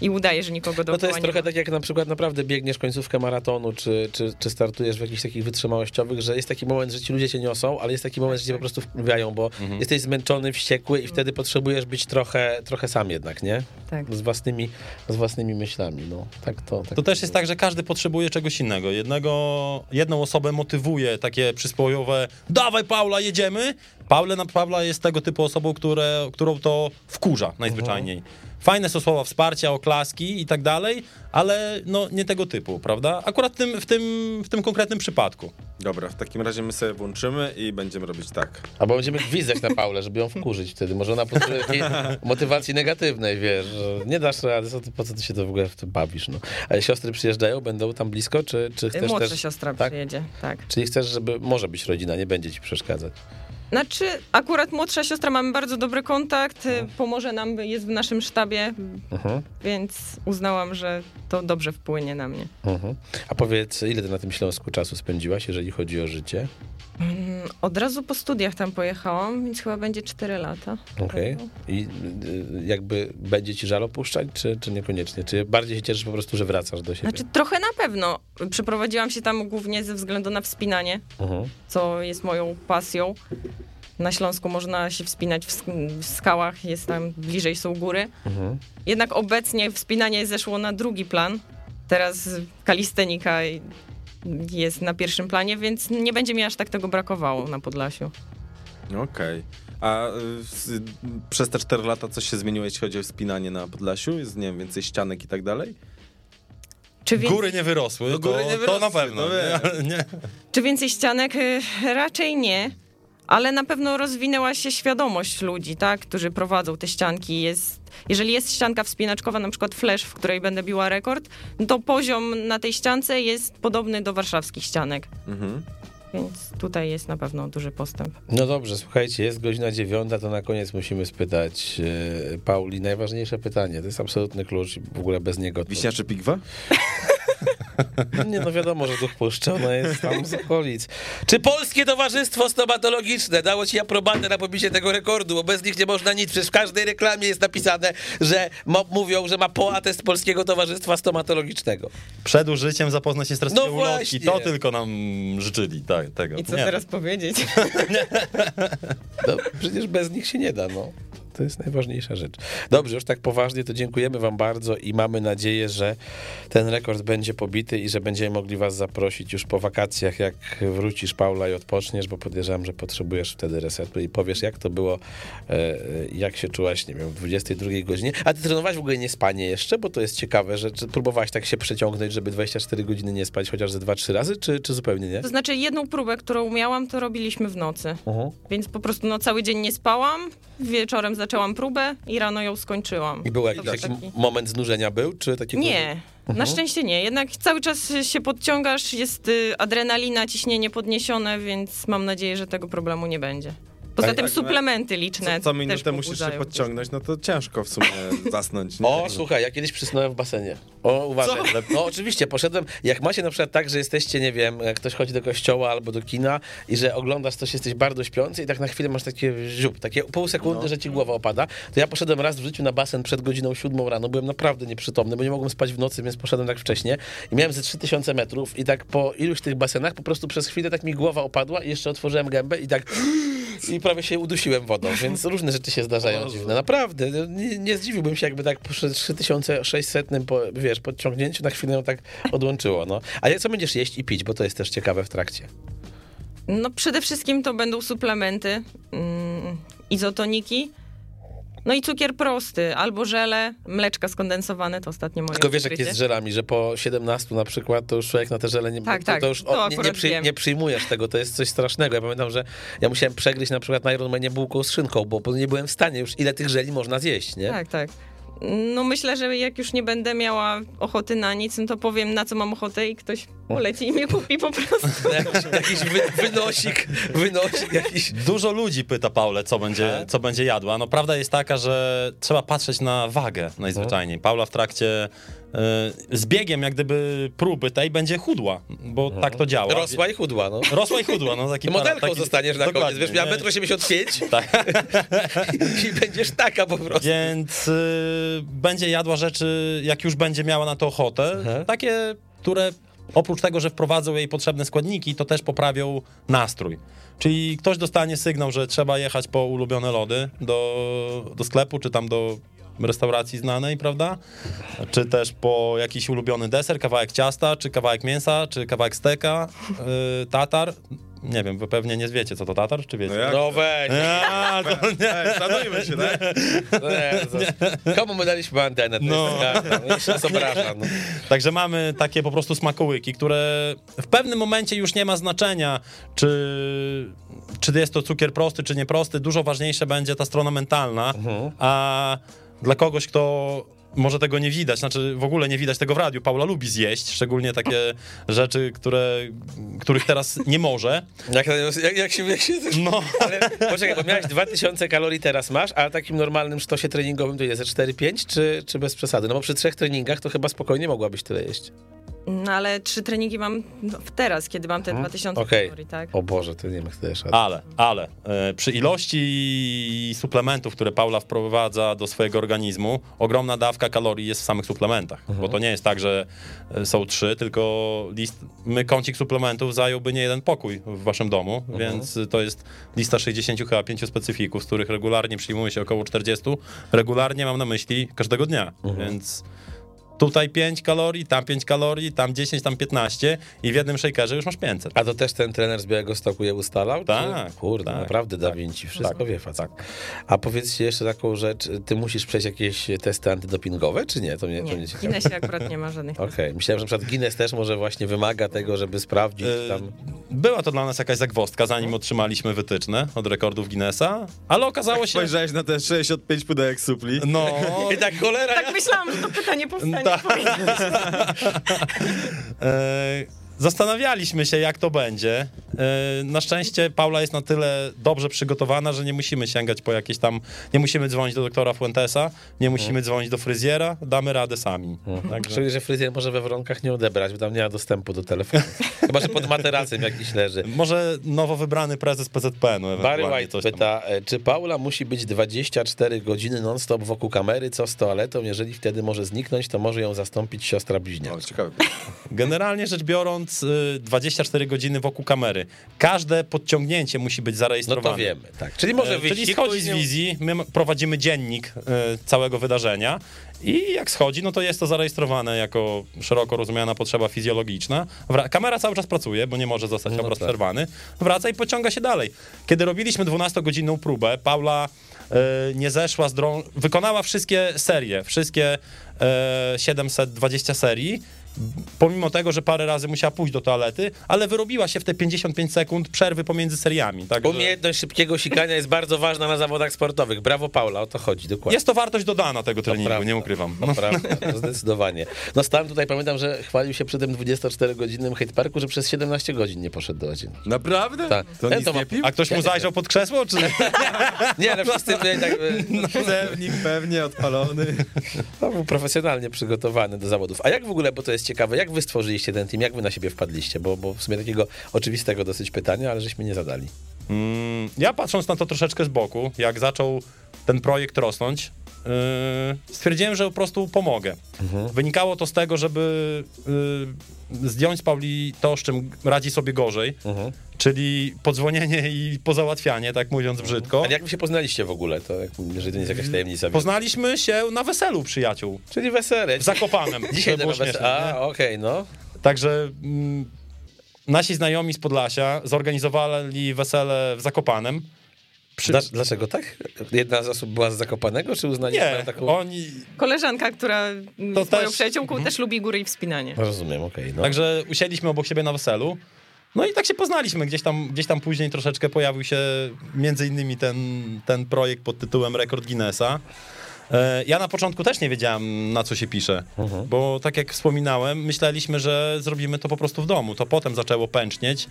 i udaję, że nikogo No dookoła to jest trochę tak, jak na przykład naprawdę biegniesz końcówkę maratonu, czy, czy, czy startujesz w jakichś takich wytrzymałościowych, że jest taki moment, że ci ludzie cię niosą, ale jest taki moment, że cię po prostu wpływają, bo jesteś zmęczony, wściekły i wtedy potrzebujesz być trochę, trochę sam jednak, nie? Tak. Z własnymi, z własnymi myślami, no. Tak to, tak To też jest tak, że każdy potrzebuje czegoś innego. Jednego, jedną osobę motywuje takie przysłowiowe dawaj Paula, jedziemy. Paula, Paula jest tego typu osobą, które, którą to wkurza najzwyczajniej. Fajne są słowa wsparcia, oklaski i tak dalej, ale no nie tego typu, prawda? Akurat w tym, w tym, w tym konkretnym przypadku. Dobra, w takim razie my sobie włączymy i będziemy robić tak. Albo będziemy gwizdać na Paulę, żeby ją wkurzyć wtedy. Może ona potrzebuje takiej motywacji negatywnej, wiesz, że nie dasz rady, co ty, po co ty się to w ogóle w tym bawisz, no. Ale siostry przyjeżdżają, będą tam blisko, czy, czy chcesz Młodsza też... siostra tak? przyjedzie, tak. Czyli chcesz, żeby może być rodzina, nie będzie ci przeszkadzać. Znaczy, akurat młodsza siostra, mamy bardzo dobry kontakt, y, pomoże nam, jest w naszym sztabie, Mhm. więc uznałam, że to dobrze wpłynie na mnie. Mhm. A powiedz, ile ty na tym Śląsku czasu spędziłaś, jeżeli chodzi o życie? Mm, Od razu po studiach tam pojechałam, więc chyba będzie 4 lata. Okej. I y, jakby będzie ci żal opuszczać, czy, czy niekoniecznie? Czy bardziej się cieszysz po prostu, że wracasz do siebie? Znaczy, trochę na pewno. Przeprowadziłam się tam głównie ze względu na wspinanie, Mhm. co jest moją pasją. Na Śląsku można się wspinać w, sk- w skałach, jest tam bliżej są góry. Mhm. Jednak obecnie wspinanie zeszło na drugi plan. Teraz kalistenika jest na pierwszym planie, więc nie będzie mi aż tak tego brakowało na Podlasiu. Okej. A y, przez te 4 lata coś się zmieniło, jeśli chodzi o wspinanie na Podlasiu? Jest, nie wiem, więcej ścianek i tak dalej? Czy, wie, Góry nie wyrosły, No, góry to, nie to na wyrosły, pewno. to nie, nie. czy więcej ścianek? Y, Raczej nie. Ale na pewno rozwinęła się świadomość ludzi, tak, którzy prowadzą te ścianki. Jest, jeżeli jest ścianka wspinaczkowa, na przykład flash, w której będę biła rekord, to poziom na tej ściance jest podobny do warszawskich ścianek. Mhm. Więc tutaj jest na pewno duży postęp. No dobrze, słuchajcie, jest godzina dziewiąta, to na koniec musimy spytać e, Pauli najważniejsze pytanie. To jest absolutny klucz, w ogóle bez niego. To... Wiśnia czy pigwa? Nie, no wiadomo, że ona jest tam z okolic. Czy Polskie Towarzystwo Stomatologiczne dało ci aprobatę na pobicie tego rekordu? Bo bez nich nie można nic. Przecież w każdej reklamie jest napisane, że mówią, że ma poatest Polskiego Towarzystwa Stomatologicznego. Przed użyciem zapoznać się z treścią No ulotki. właśnie. To tylko nam życzyli tak, tego. I co Nie. teraz powiedzieć? No, przecież bez nich się nie da, no. To jest najważniejsza rzecz. Dobrze, już tak poważnie, to dziękujemy wam bardzo i mamy nadzieję, że ten rekord będzie pobity i że będziemy mogli was zaprosić już po wakacjach, jak wrócisz, Paula, i odpoczniesz, bo podejrzewam, że potrzebujesz wtedy resetu i powiesz, jak to było, e, e, jak się czułaś, nie wiem, w 22 godzinie. A ty trenowałaś w ogóle nie spanie jeszcze, bo to jest ciekawe, że próbowałaś tak się przeciągnąć, żeby 24 godziny nie spać, chociaż ze 2-3 razy, czy, czy zupełnie nie? To znaczy jedną próbę, którą miałam, to robiliśmy w nocy. Mhm. Więc po prostu no, cały dzień nie spałam, wieczorem zaczęłam próbę i rano ją skończyłam. I był jakiś taki taki- moment znużenia był, czy takiego... Nie, na szczęście nie. Jednak cały czas się podciągasz, jest y, adrenalina, ciśnienie podniesione, więc mam nadzieję, że tego problemu nie będzie. Poza Tak, tym tak, suplementy liczne Co, co też minutę musisz się podciągnąć, no to ciężko w sumie zasnąć. Nie? O, słuchaj, ja kiedyś przysnąłem w basenie. O, uważaj. No oczywiście, poszedłem, jak macie na przykład tak, że jesteście, nie wiem, jak ktoś chodzi do kościoła albo do kina i że oglądasz coś, jesteś bardzo śpiący i tak na chwilę masz takie ziup, takie pół sekundy, No. że ci głowa opada, to ja poszedłem raz w życiu na basen przed godziną siódmą rano, byłem naprawdę nieprzytomny, bo nie mogłem spać w nocy, więc poszedłem tak wcześnie i miałem ze 3000 metrów i tak po iluś tych basenach po prostu przez chwilę tak mi głowa opadła i jeszcze otworzyłem gębę i tak i prawie się udusiłem wodą, więc różne rzeczy się zdarzają dziwne. Naprawdę, no, nie, nie zdziwiłbym się, jakby tak przy 3600, po, wiesz, podciągnięciu na chwilę tak odłączyło, no. Ale co będziesz jeść i pić, bo to jest też ciekawe w trakcie. No przede wszystkim to będą suplementy, mm, izotoniki, no i cukier prosty, albo żele, mleczka skondensowane, to ostatnie moje Tylko wiesz, jak jest z żelami, że po 17 na przykład, to już człowiek na te żele nie, Tak, to, tak, to już to nie, nie, przy, nie przyjmujesz tego, to jest coś strasznego. Ja pamiętam, że ja musiałem przegryźć na przykład na Ironmanie bułką z szynką, bo, bo nie byłem w stanie już, ile tych żeli można zjeść, nie? Tak, tak. No myślę, że jak już nie będę miała ochoty na nic, no to powiem na co mam ochotę i ktoś poleci i mnie kupi po prostu. Jakiś, jakiś wy, wynosik, wynosik jakiś. Dużo ludzi pyta Paulę, co będzie, co będzie jadła. No prawda jest taka, że trzeba patrzeć na wagę najzwyczajniej. Paula w trakcie z biegiem jak gdyby próby tej będzie chudła, bo tak to działa. Rosła i chudła, no. Rosła i chudła, no taki modelką para- taki- zostaniesz na koniec, wiesz, miała nie? 1,85 m Tak. i będziesz taka po prostu. Więc y, będzie jadła rzeczy, jak już będzie miała na to ochotę, Aha. takie, które oprócz tego, że wprowadzą jej potrzebne składniki, to też poprawią nastrój. Czyli ktoś dostanie sygnał, że trzeba jechać po ulubione lody do, do sklepu, czy tam do restauracji znanej, prawda? Czy też po jakiś ulubiony deser, kawałek ciasta, czy kawałek mięsa, czy kawałek steka, yy, tatar. Nie wiem, wy pewnie nie wiecie, co to Tatar, czy wiecie? No jak? No weź, A, to nie. Ej, szanujmy się, tak? no Jezus. Komu my daliśmy antenę? To No. Jeszcze nas obraża. No. Także mamy takie po prostu smakołyki, które w pewnym momencie już nie ma znaczenia, czy, czy jest to cukier prosty, czy nieprosty. Dużo ważniejsza będzie ta strona mentalna, a dla kogoś, kto może tego nie widać, znaczy w ogóle nie widać tego w radiu. Paula lubi zjeść, szczególnie takie rzeczy, które, których teraz nie może. Jak, jak, jak się... Jak się No, ale, poczekaj, bo miałeś 2000 kalorii, teraz masz, a takim normalnym sztosie treningowym to jest ze 4-5, czy, czy bez przesady? No bo przy trzech treningach to chyba spokojnie mogłabyś tyle jeść. No ale trzy treningi mam no, teraz, kiedy mam te 2000 Okej. kalorii, tak? O Boże, to nie wiem, jak to jest. ale, ale e, przy ilości suplementów, które Paula wprowadza do swojego organizmu, ogromna dawka kalorii jest w samych suplementach. Bo to nie jest tak, że e, są trzy, tylko list, my kącik suplementów zająłby nie jeden pokój w waszym domu, więc to jest lista 65 specyfików, z których regularnie przyjmuje się około 40. Regularnie mam na myśli każdego dnia, więc tutaj 5 kalorii, tam 5 kalorii, tam 10, tam 15 i w jednym shakerze już masz 500. A to też ten trener z Białego Stoku je ustalał? Tak, Czy? Kurde, tak, naprawdę Da tak, Vinci, wszystko tak, wie facet. A powiedzcie jeszcze taką rzecz, ty musisz przejść jakieś testy antydopingowe, czy nie? To mnie, to Nie, mnie w ciekawi. Guinnessie akurat nie ma żadnych. Okej, myślałem, że na przykład Guinness też może właśnie wymaga tego, żeby sprawdzić E, tam... Była to dla nas jakaś zagwozdka, zanim otrzymaliśmy wytyczne od rekordów Guinnessa, ale okazało się... Spojrzałeś na te 65 pudełek supli. No, I tak cholera, Tak myślałam, że to pytanie powstanie. Tak. E, Zastanawialiśmy się, jak to będzie. E, Na szczęście Paula jest na tyle dobrze przygotowana, że nie musimy sięgać po jakieś tam. Nie musimy dzwonić do doktora Fuentesa, nie musimy dzwonić do fryzjera, damy radę sami. Także Czyli, że fryzjer może we warunkach nie odebrać, bo tam nie ma dostępu do telefonu. Chyba, że pod materacem jakiś leży. może nowo wybrany prezes PZPN-u. Barry White pyta, e, czy Paula musi być 24 godziny non-stop wokół kamery, co z toaletą? Jeżeli wtedy może zniknąć, to może ją zastąpić siostra bliźniak. O, ciekawe. Generalnie rzecz biorąc, y, 24 godziny wokół kamery. Każde podciągnięcie musi być No zarejestrowane. to wiemy, tak. Czyli może E, wyjść Czyli schodzi z wizji, my prowadzimy dziennik e, całego wydarzenia i jak schodzi, no to jest to zarejestrowane jako szeroko rozumiana potrzeba fizjologiczna. Wra- kamera cały czas pracuje, bo nie może zostać No obraz tak. przerwany. Wraca i pociąga się dalej. Kiedy robiliśmy 12-godzinną próbę, Paula e, nie zeszła z drą... Wykonała wszystkie serie, wszystkie e, 720 serii, pomimo tego, że parę razy musiała pójść do toalety, ale wyrobiła się w te 55 sekund przerwy pomiędzy seriami. Także... Umiejętność szybkiego sikania jest bardzo ważna na zawodach sportowych. Brawo Paula, o to chodzi, dokładnie. Jest to wartość dodana tego treningu, prawda. nie ukrywam. To prawda, to zdecydowanie. No Stan tutaj pamiętam, że chwalił się przy tym 24-godzinnym hate parku, że przez 17 godzin nie poszedł do łazienki. Naprawdę? Tak. To Ja nic to ma- nie pił? A ktoś mu zajrzał pod krzesło, czy... Nie, ale wszyscy tutaj tak... No, Pewnik pewnie odpalony. no, był profesjonalnie przygotowany do zawodów. A jak w ogóle, bo to jest ciekawe, jak wy stworzyliście ten team, jak wy na siebie wpadliście? Bo, bo w sumie takiego oczywistego dosyć pytania, ale żeśmy nie zadali. Mm, Ja patrząc na to troszeczkę z boku, jak zaczął ten projekt rosnąć, stwierdziłem, że po prostu pomogę. Wynikało to z tego, żeby yy, zdjąć z Pauli to, z czym radzi sobie gorzej, czyli podzwonienie i pozałatwianie, tak mówiąc brzydko. A jak wy się poznaliście w ogóle? To, jeżeli to nie jest jakaś tajemnica. Poznaliśmy się na weselu przyjaciół, Czyli wesele. w Zakopanem. Dzisiaj było śmieszne? A, okej, no. Także mm, nasi znajomi z Podlasia zorganizowali wesele w Zakopanem. Przy... Dla, dlaczego tak? Jedna z osób była z Zakopanego, czy uznaliście Nie, taką... oni... Koleżanka, która To z moją też- przyjaciółką też lubi góry i wspinanie. Rozumiem, okej, no. Także usiedliśmy obok siebie na weselu. No i tak się poznaliśmy. Gdzieś tam, gdzieś tam później troszeczkę pojawił się między innymi ten, ten projekt pod tytułem Rekord Guinnessa. E, Ja na początku też nie wiedziałem, na co się pisze, bo tak jak wspominałem, myśleliśmy, że zrobimy to po prostu w domu. To potem zaczęło pęcznieć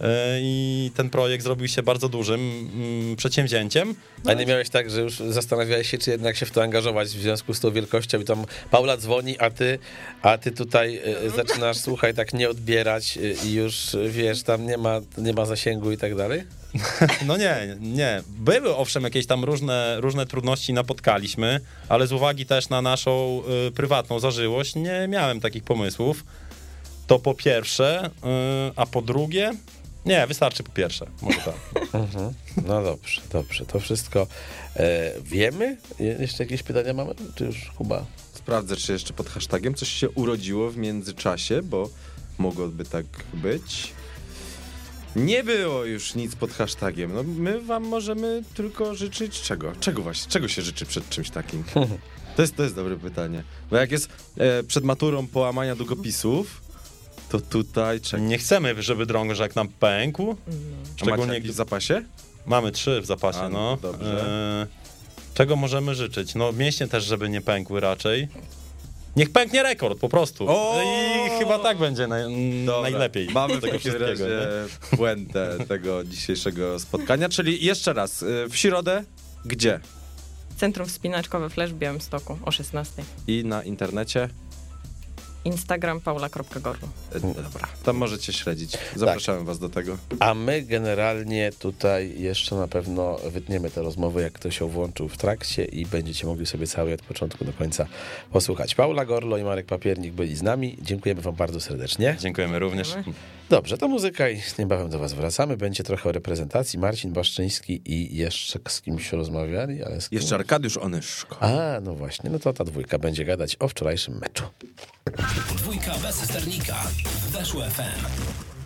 e, i ten projekt zrobił się bardzo dużym mm, przedsięwzięciem. A nie miałeś tak, że już zastanawiałeś się, czy jednak się w to angażować w związku z tą wielkością i tam Paula dzwoni, a ty, a ty tutaj y, zaczynasz, słuchaj, tak nie odbierać i już, wiesz, tam nie ma, nie ma zasięgu i tak dalej? No nie, nie. Były owszem jakieś tam różne, różne trudności napotkaliśmy, ale z uwagi też na naszą y, prywatną zażyłość nie miałem takich pomysłów. To po pierwsze, y, a po drugie, nie, wystarczy po pierwsze, może tak. No dobrze, dobrze, to wszystko e, wiemy. Je- Jeszcze jakieś pytania mamy? Czy już Kuba? Sprawdzę, czy jeszcze pod hashtagiem coś się urodziło w międzyczasie, bo mogłoby tak być. Nie było już nic pod hashtagiem. No, my wam możemy tylko życzyć czego? Czego właśnie? Czego się życzy przed czymś takim? To jest, to jest dobre pytanie. Bo jak jest e, przed maturą połamania długopisów, to tutaj czego? Nie chcemy, żeby drążek nam pękł. Macie Szczególnie w zapasie? mamy trzy w zapasie, A, no, no. dobrze. E, czego możemy życzyć? No mięśnie też, żeby nie pękły raczej. Niech pęknie rekord po prostu. O! I chyba tak będzie naj, Dobra. najlepiej. Mamy tego takim wszystkiego. razie nie? puentę tego dzisiejszego spotkania. Czyli jeszcze raz, y, w środę gdzie? Centrum Wspinaczkowe Flash w Białymstoku o 16. I na internecie? Instagram paula.gorlu. E, Dobra, tam możecie śledzić. Zapraszamy was do tego. A my generalnie tutaj jeszcze na pewno wytniemy te rozmowy, jak ktoś się włączył w trakcie i będziecie mogli sobie cały od początku do końca posłuchać. Paula Gorlo i Marek Papiernik byli z nami. Dziękujemy wam bardzo serdecznie. Dziękujemy również. Dobrze, to muzyka i niebawem do was wracamy. Będzie trochę o reprezentacji. Marcin Baszczyński i jeszcze z kimś rozmawiali, ale z kim? Jeszcze Arkadiusz Onyszko. A, no właśnie, no to ta dwójka będzie gadać o wczorajszym meczu. Dwójka bez sternika. Weszło FM.